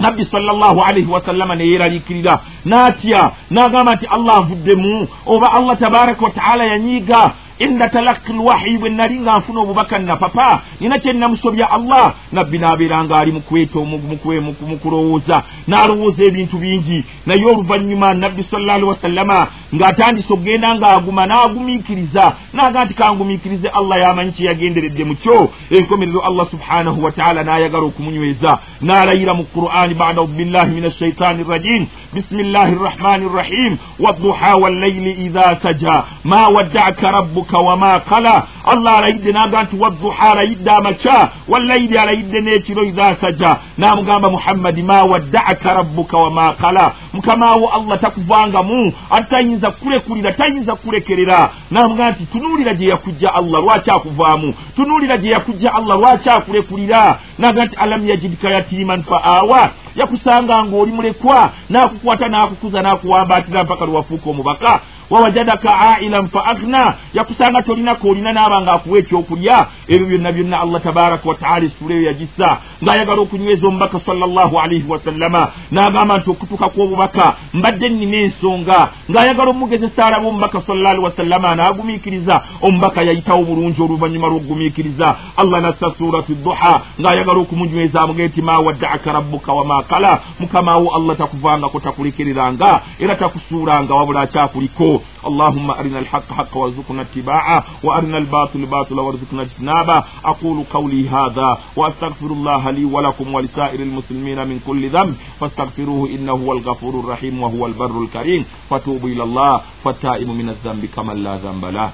[SPEAKER 1] nabbi salllahu alaihi wasallama ne yeeraliikirira n'atya n'agamba nti allah nvuddemu. Oba allah tabaraka wataala yanyiiga inda talaki lwahyi bwe nali nga nfuna obubaka napapa nina kyenamusobya allah. Nabbi n'abeera ngaali mu kulowooza. N'alowooza ebintu bingi. Naye oluvannyuma nabbi salla alihi wasallama ng'atandise okugenda ng'aguma n'agumiikiriza. N'aga nti kangumiikirize allah yamanyi kyeyagenderedde mu kyo. Enkomerero allah subhanahu wataala n'ayagala okumunyweza. N'alayira mu qur'ani bada billahi min ashaitani rrajim bisimillahi rrahmani rrahim wadduha wallayli idha saja. Ma wadda'aka rabbuka wama kala allah alayidde n'aga nti wadduha alayidde amakya wallayiri alayidde n'ekiro idha saja n'amugamba muhammadi ma wadda'aka rabbuka wama kala mukamawo allah takuvangamu ate tayinza kulekulira tayinza kulekerera n'amugamba nti tunuulira gye yakujja allah lwaki akuvaamu tunuulira gye yakujja allah lwaki akulekulira n'aga nti alam yajidika yatiman fa awa yakusanga ng'oli mulekwa n'akukwata n'akukuza n'akuwambaatira mpaka lwewafuuka omubaka wawajadaka ailan fa aghna yakusanga tolinako olina naaba ngaakuwa ekyokulya ebyo byonna byonna allah tabaraka wataala essula eyo yagissa ng'ayagala okunyweza omubaka salllahu alaihi wasallama n'agamba nti okutuuka kw'obubaka mbadde nnina ensonga ng'ayagala omugezesa alaba omubaka salla alihi wasallama n'agumiikiriza omubaka yayitawo bulungi oluvannyuma lw'okugumiikiriza allah nassa suratu duha ng'ayagala okumunyweza amuge nti ma waddaaka rabbuka wama kala mukamawo allah takuvangako takulekereranga era takusuulanga wabula akyakuliko نتبعه اللهم أرنا الحق حقا وارزقنا اتباعه وأرنا الباطل باطلا وارزقنا اجتنابه أقول قولي هذا وأستغفر الله لي ولكم ولسائر المسلمين من كل ذنب فاستغفروه إنه هو الغفور الرحيم وهو البر الكريم فتوبوا إلى الله فالتائب من الذنب كمن لا ذنب له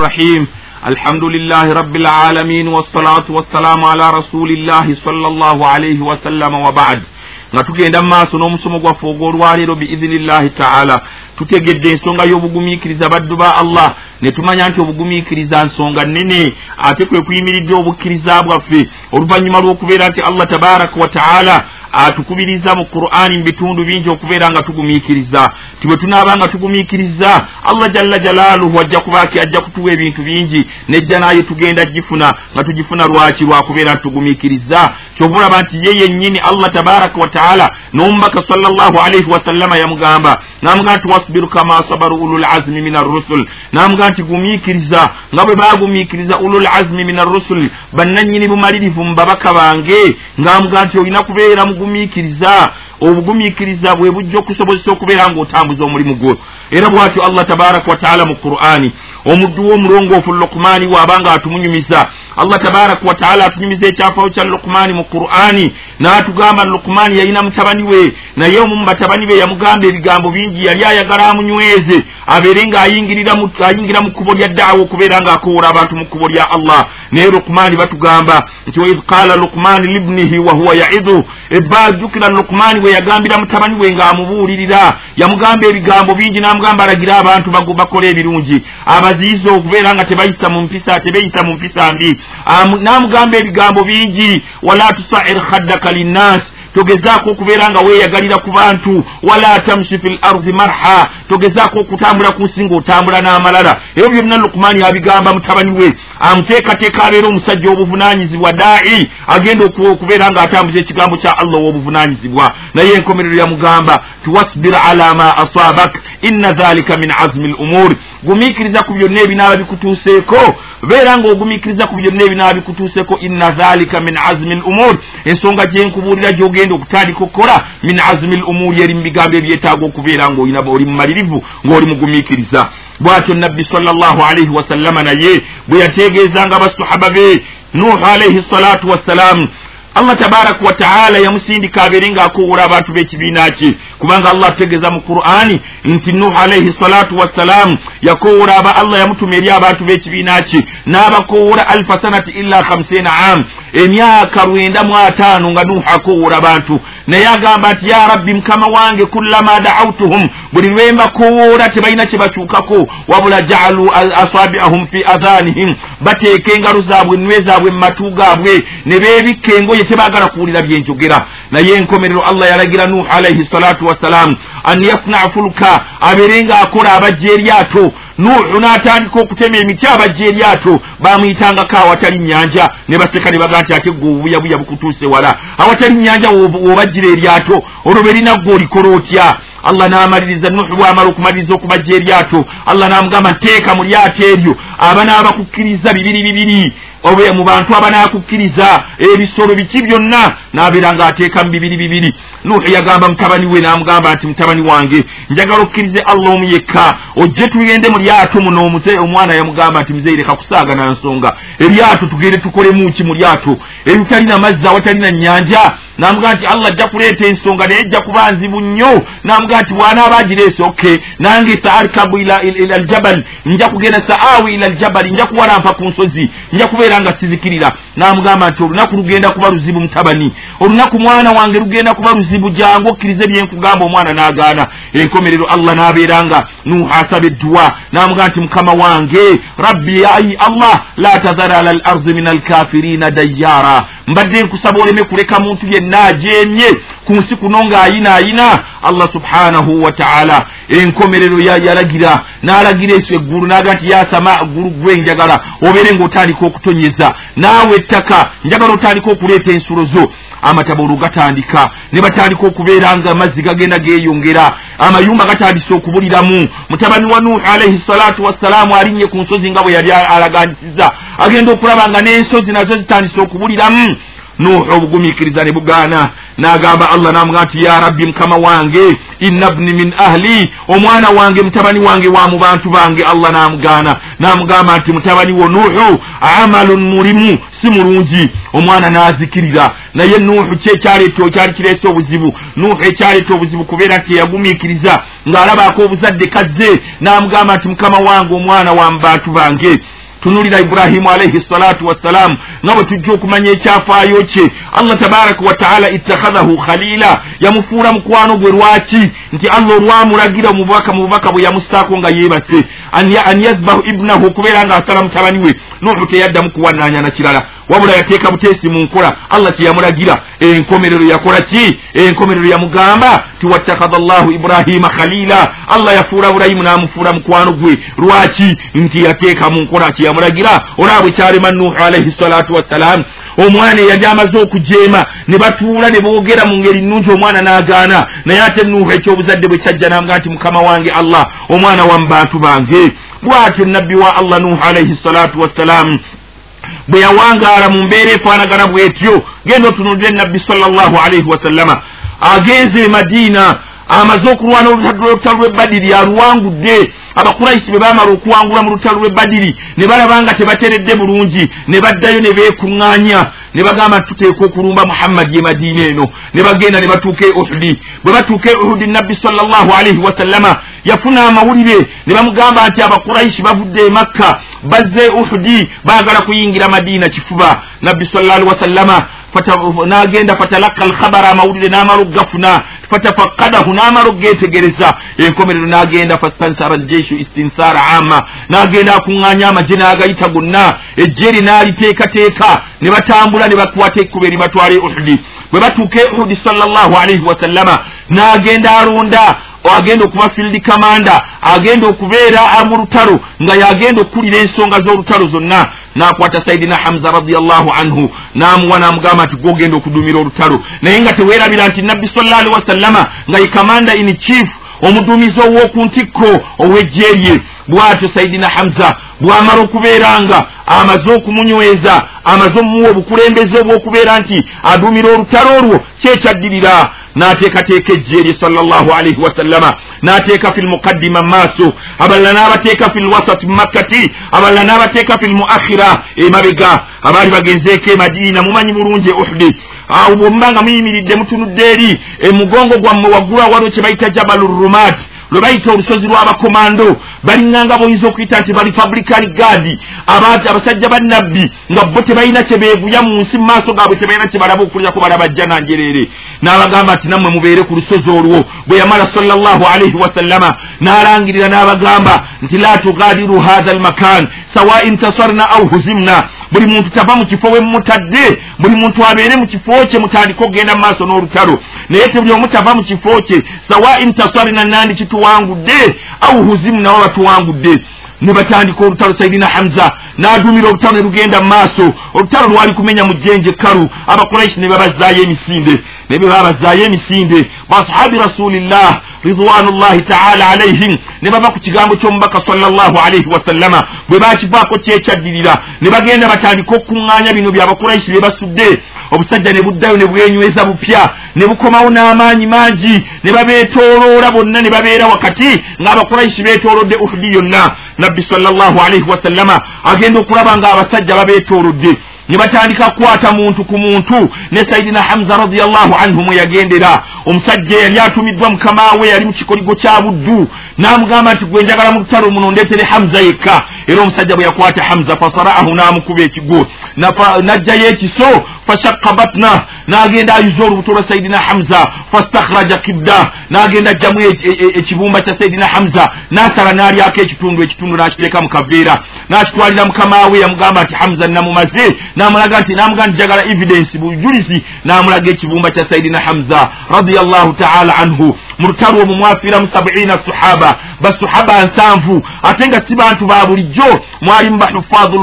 [SPEAKER 1] الرحيم. الحمد لله رب العالمين والصلاة والسلام على رسول الله صلى الله عليه وسلم وبعد. Nga tugenda mu maaso n'omusomo gwaffe ogw'olwaleero biizinillahi taala. Tutegedde ensonga y'obugumiikiriza baddu ba allah. Ne tumanya nti obugumiikiriza nsonga nnene ate kwe kuyimiridde obukkiriza bwaffe. Oluvannyuma lw'okubeera nti allah tabaraka wa taala atukubiriza mu qur'ani mu bitundu bingi okubeera nga tugumiikiriza. Ti bwe tunaaba nga tugumiikiriza allah jalla jalaaluhu ajja kubaaki ajja kutuwa ebintu bingi nejja naye tugenda gifuna nga tugifuna lwaki lwakubeera nti tugumiikiriza. Kyobulaba nti ye yennyini allah tabaraka wa taala n'omubaka sal llahu alaihi wasallama yamugamba namugamba nti wasbiru kama sabaru ulul azmi min arrusul namugamba nti gumiikiriza nga bwe bagumiikiriza ulul azmi min arrusul bannannyini bumalirivu mu babaka bange. Ngaamugamba nti olina kubeera mugumiikiriza obugumiikiriza bwe bujja okusobozesa okubeera ng'otambuza omulimu gwo era bw'atyo allah tabaraka wataala mu qur'ani omuddu w'omulongoofu lukumaani waabanga atumunyumiza allah tabaraka wataala atunyumiza ekyafawo kya lukumaani mu qur'ani n'atugamba lukumaani yalina mutabani we naye omu mu batabani be yamugamba ebigambo bingi yali ayagala amunyweze abeere ng'ayingira mu kkubo lya ddaawa okubeera ng'akowola abantu mu kkubo lya allah. Naye lukumaani batugamba nti waid qaala lukumaani libnihi wahuwa yaidu ebbajjukira lukumaani bwe yagambira mutabani we ng'amubuulirira yamugamba ebigambo bingi n'amugamba alagira abantu bakola ebirungi. Abaziyiza okubeera nga tebayisa mu mpisa tebeyisa mu mpisa mbi. N'amugamba ebigambo bingi. Wala tusair khaddaka linnaasi togezaako okubeera nga weeyagalira ku bantu wala tamshi fi lardi marha togezaako okutambula ku nsi ng'otambula n'amalala. Ebyo byonna lukumaani abigamba mutabani we. Amuteekateeka abeera omusajja w'obuvunanyizibwa daai agenda okubeera ng'atambuza ekigambo kya allah ow'obuvunanyizibwa naye enkomerero yamugamba tiwasbir ala ma asabak inna dhalika min azmi l umur gumiikiriza ku byonna ebinaaba bikutuuseeko beera ng'ogumiikiriza ku byonna ebinaaba bikutuuseeko inna dhalika min azmi l umur ensonga gyenkubuulira gyogenda okutandika okukola min azmi l umuri eri mu bigambo ebyetaaga okubeera ng'olina oli mumalirivu ng'oli mugumiikiriza bw'atyo nabbi salllahu alaihi wasallama naye bwe yategeezanga basahaba be nuuhu alaihi salatu wassalamu allah tabaraka wataala yamusindika abeere ng'akowola abantu b'ekibiina kye. Kubanga allah atutegeeza mu qur'ani nti nuhu alaihi salatu wassalamu yakowola aba allah yamutuma eri abantu b'ekibiina kye. N'abakowola alfa sanati illa khamsina am emyaka lwenda mu ataano nga nuhu akowola abantu naye agamba nti ya rabbi mukama wange kullama daautuhum buli lwe mbakowoola tebalina kye bakyukako wabula jaalu asabiahum fi adhanihim bateeka engalo zaabwe ennwe zaabwe mu matu gaabwe ne beebikka engoye tebagala kuwulira byenjogera naye enkomerero allah yalagira nuhu alaihi salatu wassalamu an yasnaa fulka abeere ng'akola abajja eryato nuhu n'atandika okutema emiti abajja eryato bamuyitangako awatali nyanja ne baseka ne bagaa nti ate gwe obuyabuya bukutuuse wala. Awatali nyanja w'obajjira eryato olwo berina gwe olikola otya? Allah n'amaliriza nuhu bw'amala okumaliriza okubajja eryato allah n'amugamba nteeka mu lyato eryo abanaabakukkiriza bibiri bibiri obe mu bantu abanaakukkiriza ebisolo biki byonna n'abeera ng'ateeka mu bibiri bibiri. Nuhu yagamba mutabani we n'amugamba nti mutabani wange njagala okkirize allah omu yekka ojje tugende mu lyato muno omwana yamugamba nti muzeyi leka kusaagana nsonga. Eryato tugende tukolemu ki mu lyato? Ebitalina mazzi awatalina nyanja n'amugamba nti allah ajja kuleeta ensonga naye ejja kuba nzibu nnyo. N'amugamba nti bw'anaaba agireese okay nange saarkabu ila aljabal nja kugenda saawi ila aljabali nja kuwalampa ku nsozi nja kubeera nga sizikirira. N'amugamba nti olunaku lugenda kuba luzibu mutabani olunaku mwana wange lugenda kuba luzibu jangu okkirize byenkugamba omwana n'agaana. Enkomerero allah n'abeera nga nuhu asaba edduwa. N'amugamba nti mukama wange rabbi ai allah la tazara ala al ardi min alkafirina dayyara. Mbadde nkusaba oleme kuleka muntu yenna ajeemye ku nsi kuno ng'ayinaayina allah subhanahu wataala enkomerero yalagira n'alagira eso eggulu n'aga nti yasama ggulu gwe njagala obeere ng'otandika okutonyeza. Naawe ettaka njagala otandika okuleeta ensulo zo. Amataba olwo gatandika ne batandika okubeera nga amazzi gagenda geeyongera. Amayumba gatandise okubuliramu. Mutabani wa nuuhu alaihi salatu wassalaamu alinnye ku nsozi nga bwe yali alaganisiza agenda okulaba nga n'ensozi nazo zitandise okubuliramu nuuhu obugumikiriza ne bugaana. N'agamba allah namugaa nti ya rabbi mukama wange inna bni min ahli omwana wange mutabani wange wa mu bantu bange allah n'amugaana n'amugamba nti mutabani wo nuuhu amalun mulimu si mulungi. Omwana n'azikirira naye nuuhu ki ekyaleeta kyali kireese obuzibu. Nuuhu ekyaleeta obuzibu kubeera nti eyagumiikiriza ng'alabaako obuzadde kazze. N'amugamba nti mukama wange omwana wa mu bantu bange tunulira iburahimu alaihi salatu wassalaamu nga bwe tujja okumanya ekyafaayo kye. Allah tabaraka wataala ittakhadhahu khalila yamufuula mukwano gwe lwaki? Nti allah olwamulagira omububaka mu bubaka bwe yamussaako nga yeebase. An yazbahu ibnahu okubeera ng'asala mutabani we. Nuhu teyaddamu kuwanaanya na kirala. Wabula yateeka buteesi mu nkola. Allah kyeyamulagira enkomerero yakola ki? Enkomerero yamugamba ti wattakhadha llahu ibrahima khalila allah yafuula burayimu n'amufuula mukwano gwe. Lwaki? Nti yateeka mu nkola kyeyamulagira olaba bwe kyalema nuhu alaihi salatu wassalaamu omwana eyali amaze okujeema ne batuula ne boogera mu ngeri nnungi omwana n'agaana. Naye ate nuhu ekyobuzadde bwe kyajja namuga nti mukama wange allah omwana wa mu bantu bange. Bw'atyo nabbi wa allah nuhu alaihi salatu wassalaamu bwe yawangaala mu mbeera efaanagana bwetyo genda otunulire nabbi salllahu alaihi wasallama. Agenze e madiina amaze okulwana olutalo lw'e badiri aluwangudde. Abakuraisi bwe baamala okuwangula mu lutalo lw'e badiri ne balaba nga tebateredde bulungi ne baddayo ne beekuŋŋaanya ne bagamba tuteeka okulumba muhammadi e madiina eno. Ne bagenda ne batuuka e uhudi. Bwe batuuka e uhudi nabbi salllahu alaihi wasallama yafuna amawulire ne bamugamba nti abakuraisi bavudde e makka bazze uhudi baagala kuyingira madiina kifuba. Nabbi salla alihi wasallama n'agenda fatalaka alkhabara amawulire n'amala okugafuna fatafakadahu n'amala okugetegereza enkomerero n'agenda fastansara aljeishu istinsara ama n'agenda akuŋŋaanya amagye n'agayita gonna. Ejjeri n'aliteekateeka ne batambula ne bakwata ekkuba eri batwala e uhudi bwe batuuka e uhudi sallallahu alaihi wasallama n'agenda alonda agenda okuba field kamanda agenda okubeera mu lutalo nga yagenda okukulira ensonga z'olutalo zonna n'akwata sayidina hamza radiallahu anhu n'amuwa n'amugamba nti gwogenda okudumira olutalo. Naye nga teweerabira nti nabbi salla alihi wasallama nga ye kamanda in chief omuduumizi ow'oku ntikko ow'ejjeerye bw'atyo sayidina hamza bw'amala okubeera nga amaze okumunyweza amaze omumuwa obukulembeze obw'okubeera nti aduumira olutalo olwo kyekyaddirira n'ateekateeka ejje lye salllahu alaihi wasallama n'ateeka fi lmukaddima maaso abalala n'abateeka fi lwasati mumakkati abalala n'abateeka fi lmuakhira emabega abaali bagenzeeko emadiina mumanyi bulungi uhudi awo bwomuba nga muyimiridde mutunudde eri emugongo gwammwe waggulu awaliwo kye bayita jabalu rumat lwe bayita olusozi lw'abakomando balinganga boyinza okuyita nti bali fabricary guard. Abasajja bannabbi nga bo tebalina kye beeguya mu nsi mu maaso gaabwe tebalina kye balaba okuliako balaba jja nanjereere n'abagamba nti nammwe mubeere ku lusozi olwo. Bwe yamala sallallahu alaihi wasallama n'alangirira n'abagamba nti la tugadiru hatha almakan sawa intasarna au huzimna. Buli muntu tava mu kifo we mumutadde buli muntu abeere mu kifo kye mutandike okugenda mu maaso n'olutalo. Naye tebuli omu tava mu kifo kye sawa intasarina nandi kituwangudde au huzimna waba tuwangudde ne batandika olutalo sayidina hamza n'adumira olutalo ne lugenda mu maaso. Olutalo lwali kumenya mu jjenje kalu abakuraishi ne babazaayo emisinde. Ne bwe babazaayo emisinde. Basahabi rasulillah ridwanullahi taala alaihim ne bava ku kigambo ky'omubaka sallallahu alaihi wasallama bwe bakivaako kyekyaddirira ne bagenda batandika okuŋŋaanya bino byabakuraishi bye basudde obusajja ne buddayo ne bwenyweza bupya ne bukomawo n'amaanyi mangi ne babeetooloola bonna ne babeera wakati ng'abakuraishi beetoolodde uhudi yonna. Nabbi sallallahu alaihi wasallama agenda okulaba ng'abasajja babeetoolodde ne batandika kukwata muntu ku muntu ne sayidina hamza radiallahu anhu mwe yagendera. Omusajja yali atumiddwa mukama we yali mu kikoligo kya buddu n'amugamba nti gwe njagala mu lutalo muno ndeetere hamza yekka. Era omusajja bwe yakwata hamza fasaraahu n'amukuba ekigo. N'ajjayo ekiso fashakka batna n'agenda ayuza olubuto lwa sayidina hamza fastakhraja kidda n'agenda ajjamu ekibumba kya sayidina hamza n'asala n'alyako ekitundu ekitundu n'akiteeka mu kaveera n'akitwalira mukama we yamugamba nti hamza namumaze n'amulaga nti n'amuga nti jagala evidence bujulizi n'amulaga ekibumba kya sayidina hamza radiallahu taala anhu mu lutalo omwo mwafiiramu sabuina sahaba basahaba nsanvu. Ate nga si bantu ba bulijjo. Mwalimu bahufadhu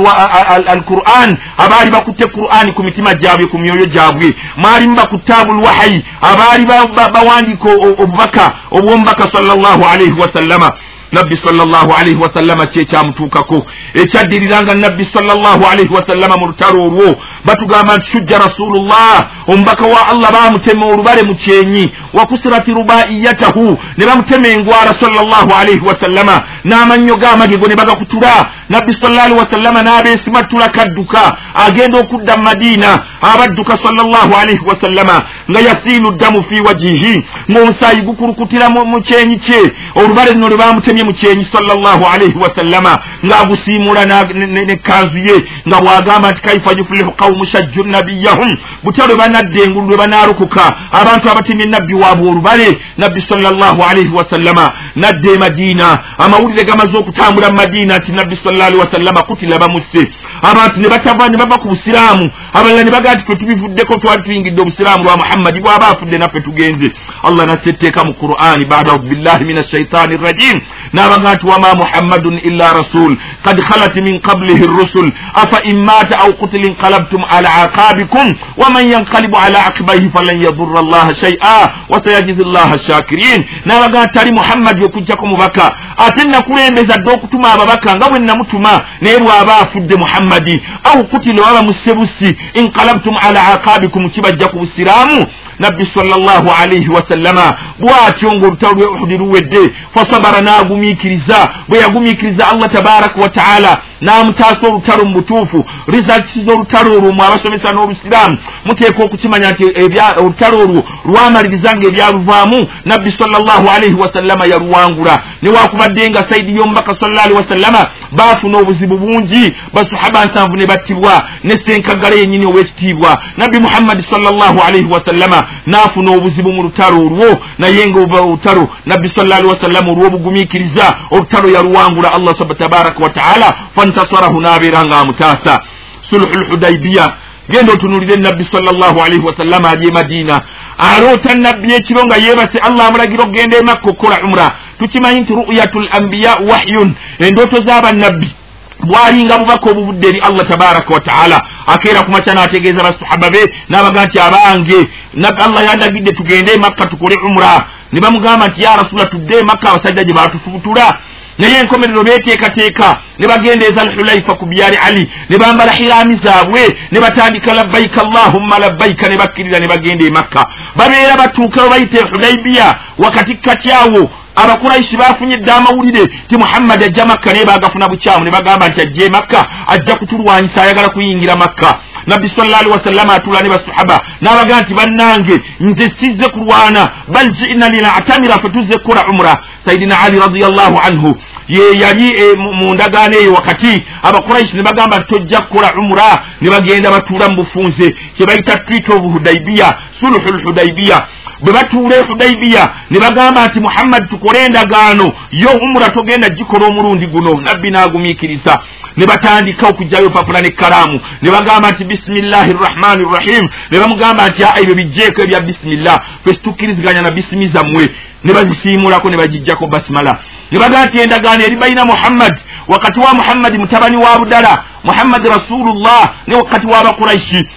[SPEAKER 1] alquran. Abaali bakutte qur'ani ku mitima gyabwe ku myoyo gyabwe. Mwalimu bakutte abulwahayi abaali bawandiika obubaka obwomubaka sallallahu alaihi wasallama nabbi salllahalaihi wasallama kyekyamutuukako ekyaddiriranga nabbi salllahalaihi wasallama mu lutalo olwo batugamba nti shujja rasulullah omubaka wa allah bamutema olubale mu kyenyi wakusirati rubaiyatahu ne bamutema engwara salllahalaihi wasallama n'amannyo g'amagego ne bagakutula. Nabbi salllahalihi wasallama n'abeesimatula kadduka agenda okudda mu madiina abadduka salllahalaihi wasallama nga yasiilu ddamu fi wajihi ng'omusaayi gukulukutira mu kyenyi kye. Olubale lino lwe bamutemye mu kyenyi salllahalaihi wasallama ng'agusiimula nekkanzu ye nga bw'agamba nti kaifa yufulihu qaumu shajju nabiyahum butya lwe banadda engulu lwe banaarokoka abantu abatemye nabbi waabwe olubale nabbi salllahalaihi wasallama nadda e madiina amawulire gamaze okutambula mu madiina nti nabbi salllahalihi wasallama kutira bamusse abantu ne batava ne bava ku busiraamu. Abalala ne bagaa nti fe tubivuddeko twali tuyingidde obusiraamu lwa muhammadi bw'aba afudde naffe tugenze. Allah nassa etteeka mu qur'ani badahu billahi min ashaitaani rrajim n'abaga nti wama muhammadun illa rasul. Kad khalat min qablihi rrusul afa in mata au qutila inqalabtum ala aqabikum. Waman yanqalibu ala aqibaihi falan yadurra allaha shay'a wasayajizi llaha shakirin n'abaga nti ali muhammadi okujjako mubaka ate nakulembeza dde okutuma ababaka nga bwe namutuma naye bw'aba afudde muhammadi au kutila waba musebusi inqalabtum ala aqabikum kibajja ku busiraamu nabbi sallallahu alaihi wasallama bw'atyo ng'olutalo lwe uhudi luwedde fasabara n'agumiikiriza bwe yagumiikiriza allah tabaraka wa taala n'amutaasa olutalo mu butuufu results z'olutalo olwo mwe abasomesa n'obusiraamu muteeka okukimanya nti olutalo olwo lwamaliriza nga ebyaluvaamu nabbi sallallahu alaihi wasallama yaluwangula. Newakubadde nga saidi y'omubaka sallallahu alaihi wasallama baafuna obuzibu bungi basahaba nsanvu ne battibwa ne senkagala yennyini ow'ekitiibwa. Nabbi muhammadi sallallahu alaihi wasallama n'afuna obuzibu mu lutalo olwo naye nga oba olutalo nabbi sallallahu alaihi wasallama olw'obugumiikiriza olutalo yaluwangula allah tabaraka wa taala fantasarahu n'abeera nga amutaasa sulhu lhudaibiya genda otunulire nabbi sallallahu alaihi wasallama ali e madiina aloota nabbi ekiro nga yeebase allah amulagira okugenda emakka okukola umra. Tukimanyi nti ru'yatu lambiya wahyun endooto z'abannabbi bwalinga bubaka obuvudde eri allah tabaraka wataala akeera ku makya n'ategeeza basahaba be n'abaga nti abange. Allah yandagidde tugende emakka tukole umra. Ne bamugamba nti ya rasula tudde emakka abasajja gye batufubutula naye enkomerero beteekateeka ne bagenda eza alhulaifa ku byali ali ne bambala hiraami zaabwe ne batandika labbaika allahumma labbaika ne bakkirira ne bagenda emakka babeera batuukawo bayita ehudaibiya wakati katyawo abakuraishi bafunyidde amawulire ti muhammadi ajja makka naye bagafuna bukyamu ne bagamba nti ajja emakka ajja kutulwanyisa ayagala kuyingira makka. Nabbi salla alihi wasallama atula ne basahaba n'abagaa nti bannange nze sizze kulwana bal jina linatamira fe tuzze kukola umra. Sayidina ali radiallahu anhu ye yali mu ndagaano eyo wakati abakuraishi ne bagamba tojja kukola umra. Ne bagenda batuula mu bufunze kye bayita treat of hudaibiya sulhu lhudaibiya bwe batuula e hudaibiya ne bagamba nti muhammadi tukole endagaano yo umura togenda gikola omulundi guno nabbi n'agumiikiriza ne batandika okugjayo papula nekkalaamu ne bagamba nti bisimillahi rrahmani rrahim. Ne bamugamba nti aa ebyo bijjeeko ebya bisimillah fe situkkiriziganya na bisimi zammwe. Ne bazisiimulako ne bagijjako basimala ne bagamba nti endagaano eri balina muhammadi wakati wa muhammadi mutabani wa budala muhammadi rasulullah ne wakati wa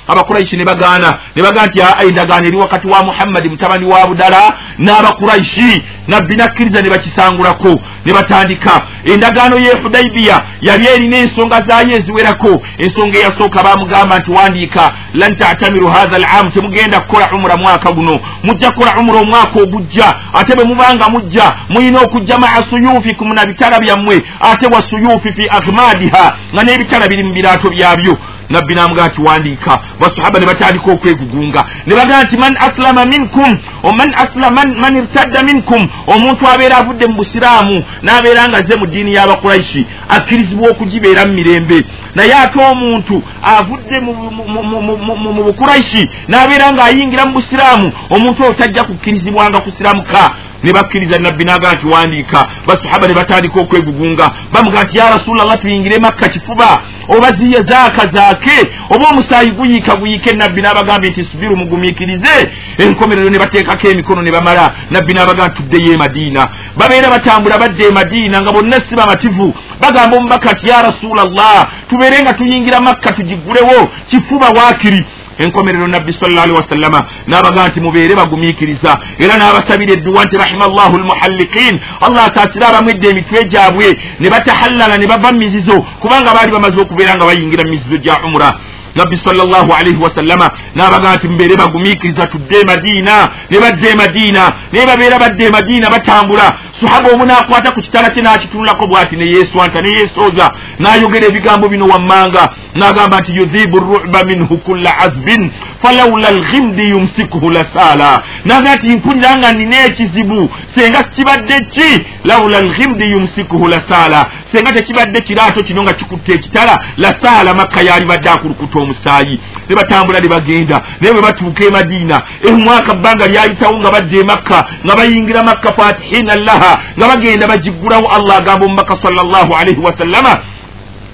[SPEAKER 1] abakuraishi ne bagaana ne bagamba nti aa endagaano eri wakati wa muhammadi mutabani wa budala n'abakuraishi nabbi nakkiriza ne bakisangulako ne batandika. Endagaano ye hudaibiya yali erina ensonga zaayo eziwerako. Ensonga eyasooka bamugamba nti wandiika lan tatamiru hatha alamu temugenda kukola umura mwaka guno. Mujja kukola umura omwaka ogujja ate bwe mubanga mujja muyina okujja maa suyufikum na bitala byammwe ate wa suyufi fi aghmadiha nga n'ebitala biri mu biraato byabyo. Nabbi namugaa nti wandiika. Basahaba ne batandika okwegugunga. Ne bagaa nti man aslama minkum man aslama man irtadda minkum. Omuntu abeera avudde mu busiraamu n'abeera nga ze mu ddiini y'abakuraishi akkirizibwa okugibeera mu mirembe naye ate omuntu avudde mu bukuraishi n'abeera ng'ayingira mu busiraamu omuntu oyo tajja kukkirizibwanga kusiramuka. Ne bakkiriza nabbi nagaa nti wandiika. Basahaba ne batandika okwegugunga. Bamugaa nti ya rasulllah tuyingire makka kifuba oba ziye zaaka zaake oba omusaayi guyiika guyiike. Nabbi n'abagambye nti subiru mugumiikirize. Enkomerero ne bateekako emikono ne bamala. Nabbi n'abagaa nti tuddeyo emadiina babeera batambula badda emadiina nga bonna si bamativu. Bagamba omubaka nti ya rasulallah tubeere nga tuyingira makka tugigulewo kifuba waakiri. Enkomerero nabbi salllahalihi wasallama n'abaga nti mubeere bagumiikiriza. Era n'abasabira edduwa nti rahima llahu lmuhalliqin allah asaasire abamwedde emitwe gyabwe ne batahallala ne bava mu mizizo kubanga baali bamaze okubeera nga bayingira mu mizizo gya umura nabbi salllahu alaihi wasallama n'abaga nti mubeere bagumiikiriza tudde e madiina. Ne badda e madiina naye babeera badda e madiina batambula sahaba omu n'akwata ku kitala kye n'akitunulako bw'ati ne yeeswanta ne yeesooza n'ayogera ebigambo bino wammanga n'agamba nti yudhibu ruba minhu kulla azbin falawla alghimdi yumsikuhu lasaala naga nti mpulira nga nina ekizibu senga kibadde ki? Lawla alghimdi yumsikuhu lasaala senga tekibadde kiraato kino nga kikutte ekitala lasaala makka yaali badde akulukuta omusaayi. Ne batambula ne bagenda naye bwe batuuka e madiina omwaka bbanga lyayitawo nga badda e makka nga bayingira makka fatihina llaha nga bagenda bagiggulawo allah agamba omubaka sallallahu alaihi wasallama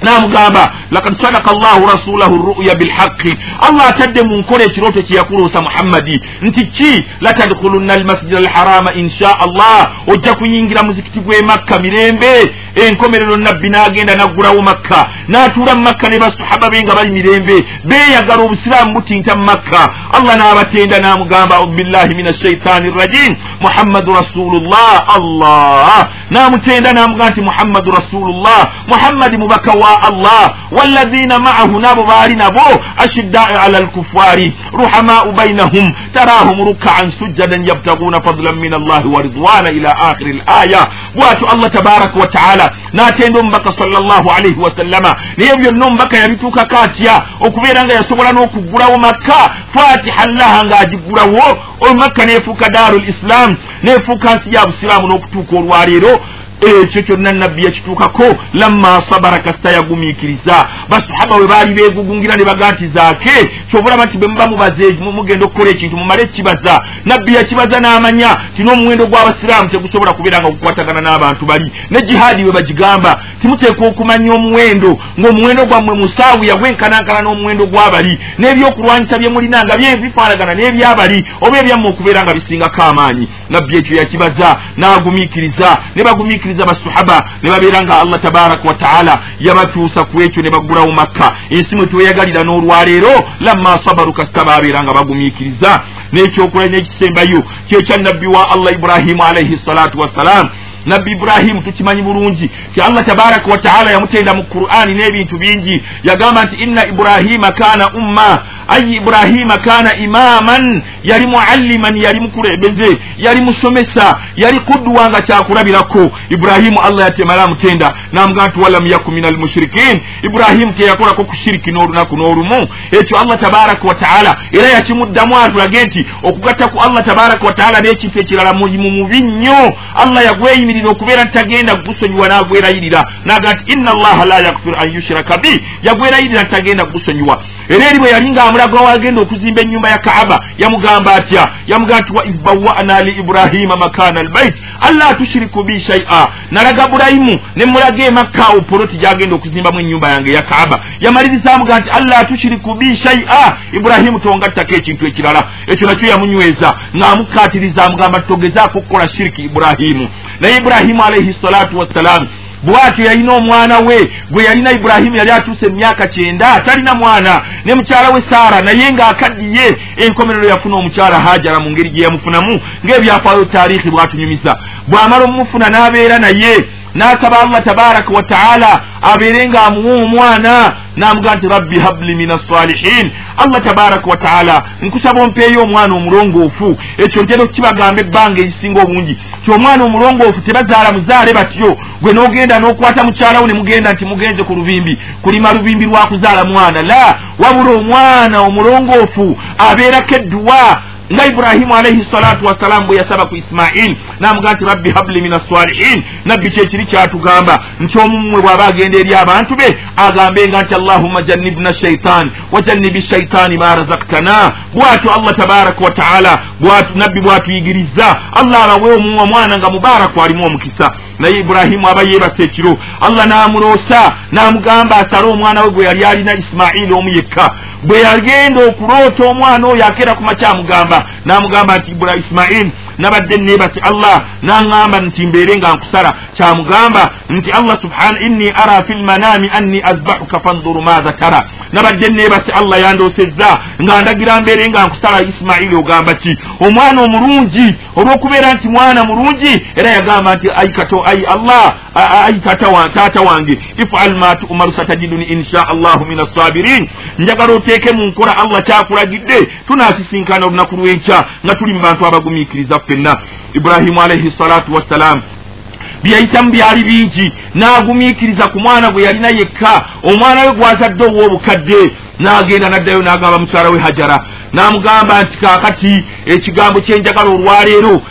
[SPEAKER 1] namugamba lakad sadaka llahu rasulahu ruya bilhaqi allah atadde mu nkola ekirooto kyeyakuloosa muhammadi nti ki? Latadkhulunna almasjida alharama insha allah. Ojja kuyingira muzikiti gwe makka mirembe enkomerero nabbi n'agenda naggulawo makka n'atuula mu makka ne basahaba be nga bali mirembe beeyagala obusiraamu butinta mu makka. Allah n'abatenda n'amugamba aubillahi min ashaitaani rrajim muhammadu rasulullah allah. N'amutenda n'amugamba nti muhammadu rasulullah muhammadi mubaka wa allah. Walladhina maahu nabo baali nabo ashiddau ala lkuffari ruhamau bainahum tarahum rukaan sujjadan yabtaguna fadlan min allahi wa ridwana ila akhiri laya bwatyo allah tabaraka wa taala n'atenda omubaka sallallahu alaihi wasallama naye byonna omubaka yabituukako atya okubeera nga yasobola n'okuggulawo makka. Fatiha llaha ng'agiggulawo omakka neefuuka daaru lislam neefuuka nsi ya busiraamu n'okutuuka olwaleero ekyo kyonna nabbi yakituukako lamma sabara kasita yagumiikiriza. Basahaba bwe baali beegugungira ne baga nti zaake kyobulaba nti bwe muba mubaze mugenda okukola ekintu mumale kibaza. Nabbi yakibaza n'amanya ti n'omuwendo gw'abasiraamu tegusobola kubeera nga gukwatagana n'abantu bali. Ne jihaadi bwe bagigamba timuteekwa okumanya omuwendo ng'omuwendo gwammwe musaawi yagwenkanankana n'omuwendo gw'abali. N'ebyokulwanyisa bye mulina nga bifaanagana n'ebyabali oba ebyammwe okubeera nga bisingako amaanyi. Nabbi ekyo yakibaza n'agumiikiriza ne bagumiikiriza bakkiriza basahaba ne babeera nga allah tabaraka wataala yabatuusa ku ekyo ne baggulawo makka. Ensi mwe tweyagalira n'olwaleero lamma sabaru kasita babeera nga bagumiikiriza. N'ekyokulai n'ekisembayo kyekya nabbi wa allah ibrahimu alaihi salatu wassalam nabbi ibrahimu tukimanyi bulungi ti allah tabaraka wataala yamutenda mu qur'ani n'ebintu bingi. Yagamba nti inna ibrahima kana umma. Ayi ibrahima kana imaman. Yali mualliman yali mukulembeze yali musomesa yali kudduwa nga kyakulabirako. Ibrahimu allah yatemala amutenda namuga nti walam yaku min almushirikin ibrahimu teyakolako ku shiriki n'olunaku n'olumu. Ekyo allah tabaraka wataala era yakimuddamu atulage nti okugatta ku allah tabaraka wataala n'ekintu ekirala mulimu mubi nnyo allah yagweyimirira okubeera nti tagenda kugusonyiwa n'agwerayirira. Naga nti inna allaha la yakfiru an yushiraka bi yagwerayirira nti tagenda kugusonyiwa era eri bwe yali ng'amulaga wagenda okuzimba ennyumba ya kaaba yamugamba atya? Yamugamba nti wa id bawana li ibrahima makana albait alla tushiriku bi shaia nalaga burayimu ne mulaga emakka awo poloti gyagenda okuzimbamu ennyumba yange ya kaaba. Yamaliriza amugamba nti alla tushiriku bi shaia ibrahimu tongattako ekintu ekirala. Ekyo nakyo yamunyweza ng'amukatiriza amugamba togezaako okukola shiriki ibrahimu. Naye ibrahimu alaihi salatu wassalamu bwatyo yalina omwana we gwe yalina ibulahimu yali atuuse emyaka kyenda talina mwana. Ne mukyala we saara naye ng'akaddiye enkomerero yafuna omukyala hajara mu ngeri gye yamufunamu ng'ebyafaayo taarikhi bwatunyumiza. Bw'amala omufuna n'abeera naye n'asaba allah tabaraka wa taala abeere ng'amuwa omwana n'amuga nti rabbi habli min assalihin allah tabaraka wa taala nkusaba ompeeyo omwana omulongoofu. Ekyo ntera okukibagamba ebbanga erisinga obungi. Ti omwana omulongoofu tebazaala muzaale batyo. Gwe n'ogenda n'okwata mukyalawo ne mugenda nti mugenze ku lubimbi. Kulima lubimbi lwa kuzaala mwana. La wabula omwana omulongoofu abeerako edduwa nga iburahimu alaihi salatu wassalamu bwe yasaba ku isimaili namuga nti rabbi habli min assalihin nabbi kyekiri kyatugamba nti omumwe bw'aba agenda eri abantu be agambenga nti allahumma jannibna shaitan wajannibi shaitaani ma razaktana bwatyo allah tabaraka wataala nabbi bwatuyigiriza allah abawe omwana nga mubaraku alimu omukisa. Naye iburahimu aba yeebasa ekiro. Allah n'amuloosa n'amugamba asale omwana we gwe yali alina isimaili omu yekka. Bwe yagenda okuloota omwana oyo akeera ku makyamugamba n'amugamba nti isimaili nabadde nebase allah naŋŋamba nti mbeere nga nkusala. Kyamugamba nti allah subhana inni ara fi lmanami anni azbahuka fanduru maza tara nabadde nebase allah yandoosezza nga ndagira mbeere nga nkusala. Isimaili ogamba ki? Omwana omulungi olw'okubeera nti mwana mulungi? Era yagamba nti ai kato ai allah ai taata wange. Ifal ma tumaru satajiduni insha allahu min assabirin njagala oteeke mu nkola allah kyakulagidde tunasisinkana olunaku lw'enkya nga tuli mu bantu abagumiikiriza ffenna ibrahimu alaihi salatu wassalaamu byeyitamu byali bingi n'agumiikiriza ku mwana gwe yalina yekka omwana we gwazadde ow'obukadde n'agenda n'addayo n'agamba mukyala we hajara n'amugamba nti kaakati ekigambo kyenjagala olwaleero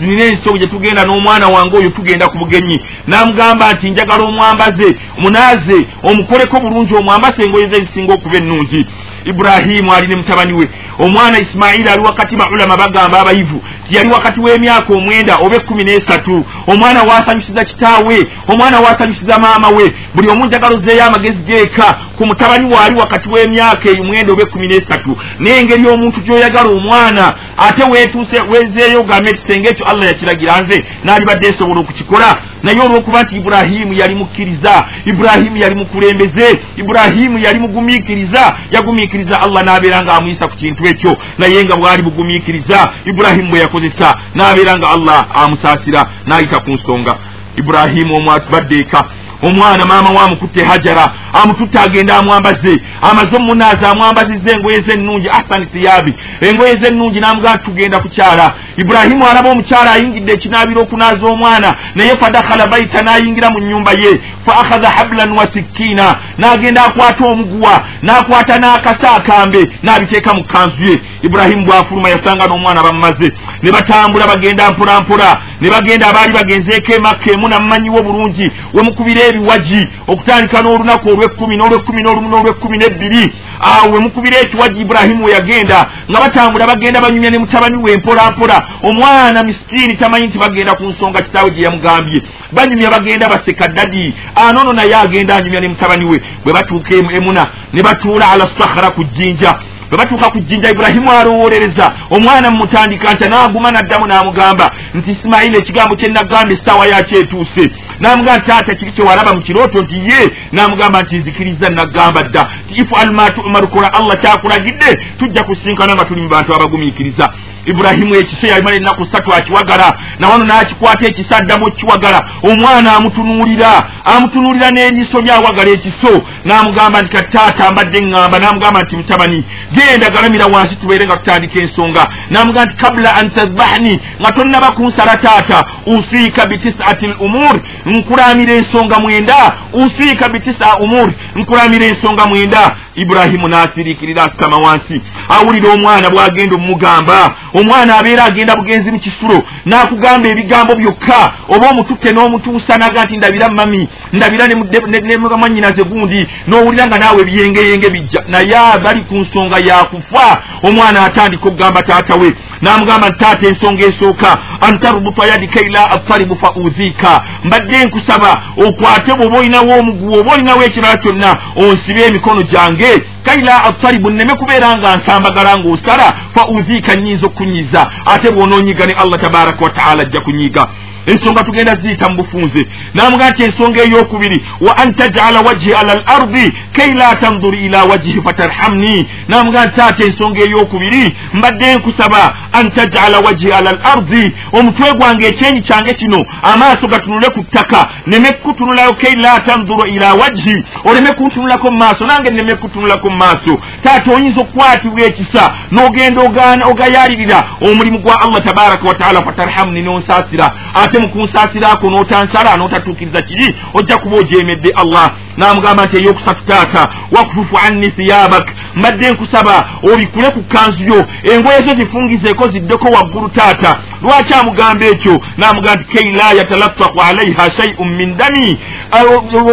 [SPEAKER 1] nina ensobo gye tugenda n'omwana wange oyo tugenda ku bugenyi n'amugamba nti njagala omwambaze munaaze omukoleko bulungi omwambase engoye ze ezisinga okuba ennungi iburahimu ali ne mutabani we. Omwana isimairi ali wakati baulama bagamba abayivu tiyali wakati w'emyaka omwenda oba ekkumi n'esatu. Omwana wasanyusiza kitaawe omwana wasanyusiza maama we. Buli omu njagalo zeeyo amagezi geeka ku mutabani waali wakati w'emyaka omwenda oba ekkumi n'esatu. N'engeri omuntu gy'oyagala omwana ate weetuuse wezeeyo ogambe nti senga ekyo allah yakiragira nze n'alibadde esobola okukikola naye olw'okuba nti iburahimu yali mukkiriza iburahimu yali mukulembeze iburahimu yali mugumiikiriza yagumiikiriza allah n'abeera nga amuyisa ku kintu ekyo. Naye nga bwali bugumiikiriza iburahimu bwe yakozesa n'abeera nga allah amusaasira n'ayita ku nsonga. Iburahimu omwatubadde eka omwana maama wamukutte hajara amututte agenda amwambaze. Amaze omunaaza amwambaziza engoye zennungi ahsani thiyabi engoye zennungi namugaa tugenda kukyala iburahimu alaba omukyala ayingidde ekinaabiro okunaaza omwana naye fadakhala baita n'ayingira mu nnyumba ye. Fa akhadha hablan wa sikkiina n'agenda akwata omuguwa n'akwata n'akasa akambe n'abiteeka mu kanzu ye iburahimu bw'afuluma yasanga n'omwana bamumaze ne batambula bagenda mpolampola ne bagenda abaali bagenzeeko emakka emu namumanyiwo bulungi wemukubira ebiwaji okutandika n'olunaku olw'ekkumi n'olw'ekkumi n'olumu n'olw'ekkumi n'ebbiri. Awo wemukubira ekiwaji iburahimu we yagenda nga batambula bagenda banyumya ne mutabani we mpolampola omwana misitiini tamanyi nti bagenda ku nsonga kitaawe gye yamugambye. Banyumya bagenda baseka ddadi anono naye agenda anyumya ne mutabani we. Bwe batuuka emuna ne batuula ala sahara ku jjinja bwe batuuka ku jjinja ibulahimu alowolereza omwana mumutandika nti naaguma naddamu n'amugamba nti isimayiri ekigambo kye nagamba essaawa yakyetuuse n'amugamba nti taata kiri kyewalaba mu kirooto nti ye. N'amugamba nti nzikiriza nagamba dda. Ti ifal ma tumaru kola allah kyakulagidde tujja kusinkana nga tuli mu bantu abagumiikiriza ibulahimu ekiso yamala ennaku ssatu akiwagala nawano n'akikwata ekiso addamu okiwagala omwana amutunuulira amutunuulira n'eriiso lyawagala ekiso. N'amugamba nti kataata mbadde ŋŋamba n'amugamba nti mutabani genda galamira wansi tubeere nga tutandika ensonga. N'amugamba nti kabula an tazbahni nga tonnaba kunsala taata usiika bitisati l umur nkulamira ensonga mwenda usiika bitisa umur nkulamira ensonga mwenda. Ibulahimu n'asiriikirira asitama wansi. Awulira omwana bw'agenda omumugamba omwana abeera agenda bugenzi mu kisulo n'akugamba ebigambo byokka. Oba omututte n'omutuusa naga nti ndabira mami ndabira ne mwanyinaze gundi n'owulira nga naawe ebiyengeyenge bijja. Naye bali ku nsonga yakufa omwana atandika okugamba taata we n'amugamba nti taata ensonga esooka. Antarubuta yadika ila ataribu fa uziika mbadde nkusaba okwate bw'oba olinawo omuguwa oba olinawo ekirala kyonna onsibe emikono gyange kaila ataribu nneme kubeera nga nsambagala ng'osala fa uziika nnyinza okunyiza ate bw'onoonyiga ne allah tabaraka wataala ajja kunyiga ensonga tugenda ziyita mu bufunze. Namugaa nti ensonga eyokubiri wa an tajala wajhi ala l ardi kei la tandur ila wajhi fatarhamni. Namugaa nti ate ensonga eyokubiri mbadde nkusaba an tajala wajhi ala l ardi omutwe gwange ekyenyi kyange kino amaaso gatunule ku ttaka neme kutunulayo kei la tanduru ila wajhi oleme kuntunulako mu maaso nange neme kutunulako mu maaso. Taata oyinza okukwatibwa ekisa n'ogenda ogayalirira omulimu gwa allah tabaraka wataala fatarhamni nonsaasira. Ate mukunsaasiraako n'otansala n'otatuukiriza kiri ojja kuba ojeemedde allah n'amugamba nti eyokusatu taata wakufufu anni thiyabak mbadde nkusaba obikule ku kanzu yo engoye zo zifungizeeko ziddeko waggulu taata. Lwaki amugamba ekyo? N'amugamba nti kei la yatalattaku alaiha shaiun min dami.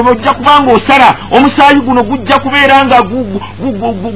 [SPEAKER 1] Ojja kubanga osala omusaayi guno gujja kubeera nga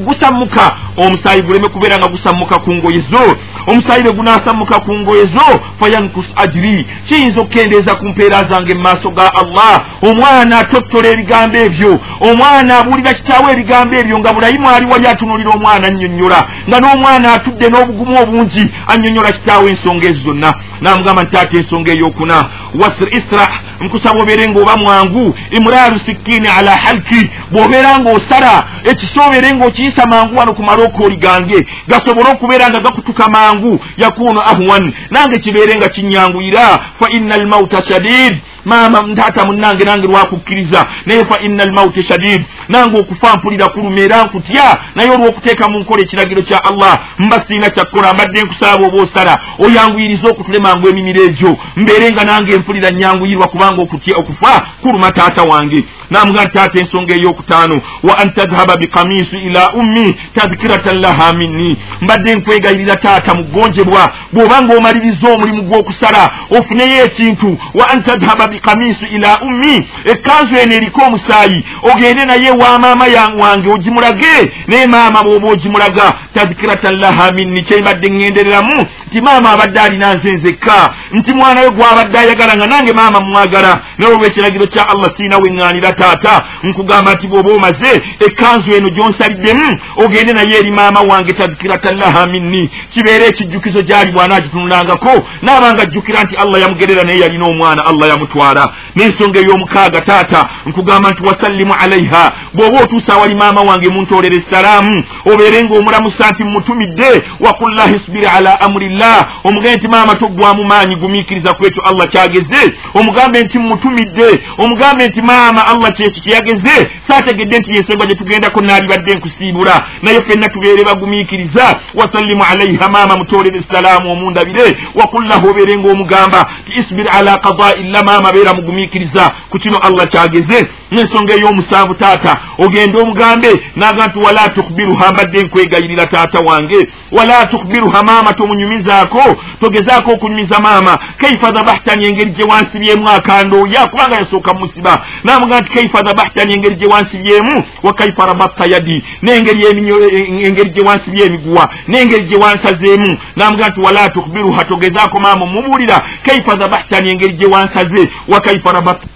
[SPEAKER 1] gusammuka. Omusaayi guleme kubeera nga gusammuka ku ngoye zo. Omusaayi bwe gunaasammuka ku ngoye zo fayankus ajiri kiyinza okukendeeza ku mpeera zange mu maaso ga allah. Omwana atottola ebigambo ebyo. Omwana abuulira kitaawe ebigambo ebyo nga bulayimu ali wali atunulira omwana annyonnyola nga n'omwana atudde n'obugumu obungi annyonnyola kitaawe ensonga ezo zonna. Namugamba nti ate ensonga eyokuna. Wasir israh nkusaba obeere ngaoba mwangu imraru sikini ala halki bw'obeera ng'osala ekisa obeere ng'okiyisa mangu wano kumala okooli gange gasobole okubeera nga gakutuka mangu yakunu ahwan nange kibeere nga kinyanguyira. Fa ina almauta shadid maama ntaata munange nange lwakukkiriza. Naye fa ina almauti shadid. Nange okufa mpulira kuluma era nkutya naye olw'okuteeka mu nkola ekiragiro kya allah mba sirina kyakkola mbadde nkusaaba oba osala oyanguyiriza okutulemangu emimiro egyo. Mbeere nga nange mpulira nyanguyirwa kubanga okutya okufa kuluma taata wange. Namuga nti taata ensonga ey'okutaano wa an tadhhaba bikamisi ila ummi tadhkiratan laha minni. Mbadde nkwegayirira taata mugonjebwa bw'obanga omaliriza omulimu gw'okusala ofuneyo ekintu wa an tadhhaba bikamisi ila ummi. Ekkanzu eno eriko omusaayi ogende naye wa maama wange ogimulage? Naye maama bwoba ogimulaga tadhkiratan laha minni kyembadde ŋŋendereramu nti maama abadde alina nze nzekka nti mwana we gwabadde ayagala nga nange maama mwagala. Naye olw'ekiragiro kya allah siina weŋŋaanira taata. Nkugamba nti bw'oba omaze ekkanzu eno gyonsaliddemu ogende naye eri maama wange tadhkiratan laha minni. Kibeere ekijjukizo gyali bw'anaagitunulangako naabanga ajjukira nti allah yamugerera naye yalina omwana allah yamutwala. N'ensonga ey'omukaaga taata nkugamba nti wasallimu alaiha bw'oba otuusa awali maama wange muntoolera essalaamu obeere ng'omulamusa nti mutumidde wakullahi isbiri ala amurillah omugende nti maama toggwamu maanyi gumiikiriza ku ekyo allah kyageze. Omugambe nti mutumidde omugambe nti maama allah kyeki kyeyageze? Saategedde nti yensonga gye tugendako naalibadde nkusiibula. Naye ffenna tubeere bagumiikiriza. Wasallimu alaiha maama mutoolera essalaamu omundabire. Wakullahu obeere ng'omugamba ti isbiri ala qadai llah maama beera mugumiikiriza. Ku kino allah kyageze n'ensonga ey'omusanvu taata ogende omugambe naga nti wala tukbiruha mbadde nkwegayirira taata wange. Wala tukbiruha maama tomunyumizaako togezaako okunyumiza maama. Kaifa dhabahtani engeri gye wansibyemu akandooya? Kubanga yasooka musiba. Namuga nti kaifa dhabahtani engeri gye wansibyemu? Wa kaifa rabatta yadi? N'engeri engeri gye wansibye emiguwa? N'engeri gye wansazeemu? Namuga nti wala tukbiruha togezaako maama omubuulira kaifa dhabahtani engeri gye wansaze? Wa kaifa rabatta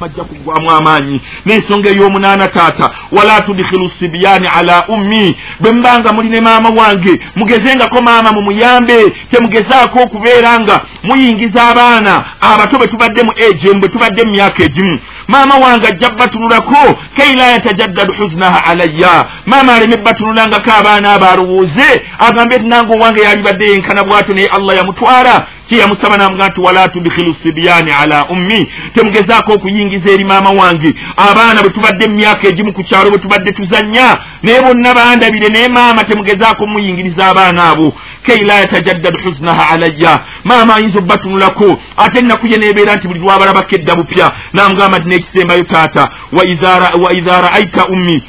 [SPEAKER 1] bajja kuggwamu amaanyi. N'ensonga ey'omunaana taata wala tudikhilu sibyani ala ummi? Bwe mbanga muli ne maama wange mugezengako maama mumuyambe temugezaako okubeera nga muyingiza abaana. Abato bwe tubadde mu ejemu bwe tubadde mu myaka egimu maama wange ajja bbatunulako kaila yatajaddadu huznaha alayya. Maama aleme bbatunulangako abaana abo alowooze agambe ti nange owange yalibadde yenkana bwatyo naye allah yamutwala. Kyeyamusaba namuga nti wala tudikhilu sibyani ala ummi? Temugezaako okuyingiza eri maama wange. Abaana bwe tubadde mu myaka egimu ku kyalo bwe tubadde tuzannya naye bonna bandabire naye maama temugezaako muyingiriza abaana abo kei la yatajaddadu huznaha alayya. Maama ayinza obbatunulako ate ennaku ye neebeera nti buli lwabalabako edda bupya. Namugamba nti n'ekisembayo taata. Wa idha ra'aita ummi.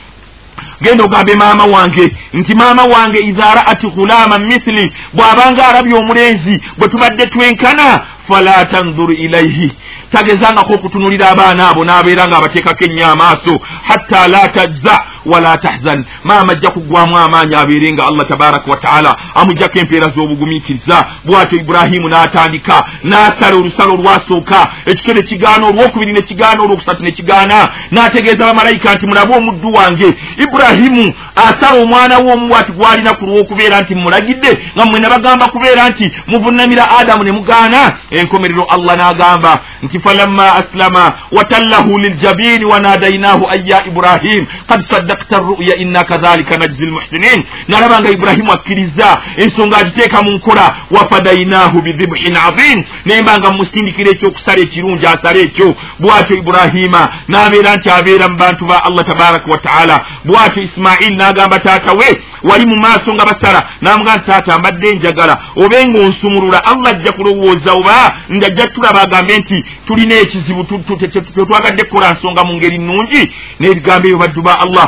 [SPEAKER 1] Genda ogambe maama wange. Nti maama wange idha ra'at ghulama mithili bw'abanga alabye omulenzi bwe tubadde twenkana fala tanzur ilaihi tagezangako okutunulira abaana abo n'abeera ng'abateekako ennyo amaaso hatta la tajza wala tahzan maama ajja kuggwamu amaanyi abeere nga allah tabaraka wataala amugjako empeera z'obugumiikiriza bw'atyo iburahimu n'atandika n'asala olusalo olwasooka ekikyo ne kigaana olwokubiri ne kigaana olwokusatu ne kigaana n'ategeeza bamalayika nti mulabe omuddu wange iburahimu asala omwana we omuwaati gw'alina ku lw'okubeera nti mulagidde nga mmwe ne bagamba kubeera nti muvunamira adamu ne mugaana enkomerero allah n'agamba nti falamma aslama watallahu liljabini wanadainahu an ya ibrahim kad saddakta ruya inna kadhalika najzi lmuhsinin nalaba nga iburahimu akkiriza ensonga agiteeka mu nkola wafadainahu bidhibhin azim nemba nga musindikira ekyokusala ekirungi asala ekyo bwatyo iburahima n'abeera nti abeera mu bantu ba allah tabaraka wataala bwatyo isimaili n'agamba taata we wali mu maaso nga basala namuga nti taata mbadde njagala obe ngaonsumulula allah ajja kulowooza oba ngajja tulaba agambe nti tulina ekizibu tetwagadde kukola nsonga mu ngeri nnungi n'ebigambo ebyo baddu ba allah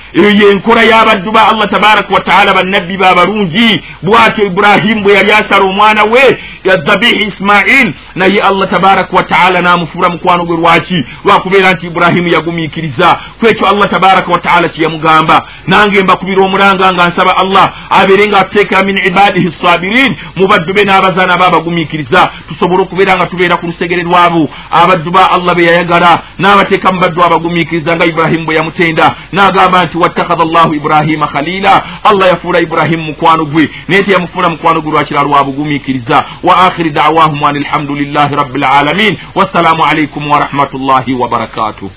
[SPEAKER 1] eyo yenkola y'abaddu ba allah tabaraka wataala bannabbi baabalungi bwatyo iburahimu bwe yali asala omwana we yadhabihi ismail naye allah tabaraka wataala n'amufuula mukwano gwe lwaki? Lwakubeera nti iburahimu yagumiikiriza. Kwekyo allah tabaraka wataala kyeyamugamba nange mbakubira omulanga nga nsaba allah abeere nga atuteekera min ibadihi sabirin mu baddu be n'abazaana be abagumiikiriza tusobole okubeera nga tubeera ku lusegere lwabo. Abaddu ba allah be yayagala n'abateeka mu baddu abagumiikiriza nga iburahimu bwe yamutenda. N'agamba nti wattakhadha llahu ibrahima khalila. Allah yafuula iburahimu mukwano gwe. Naye teyamufuula mukwano gwe lwakira lwabugumiikiriza. Wa akhiri dawahum an alhamdulillahi rabbi lalamin wassalamu alaikum warahmatullahi wabarakatuh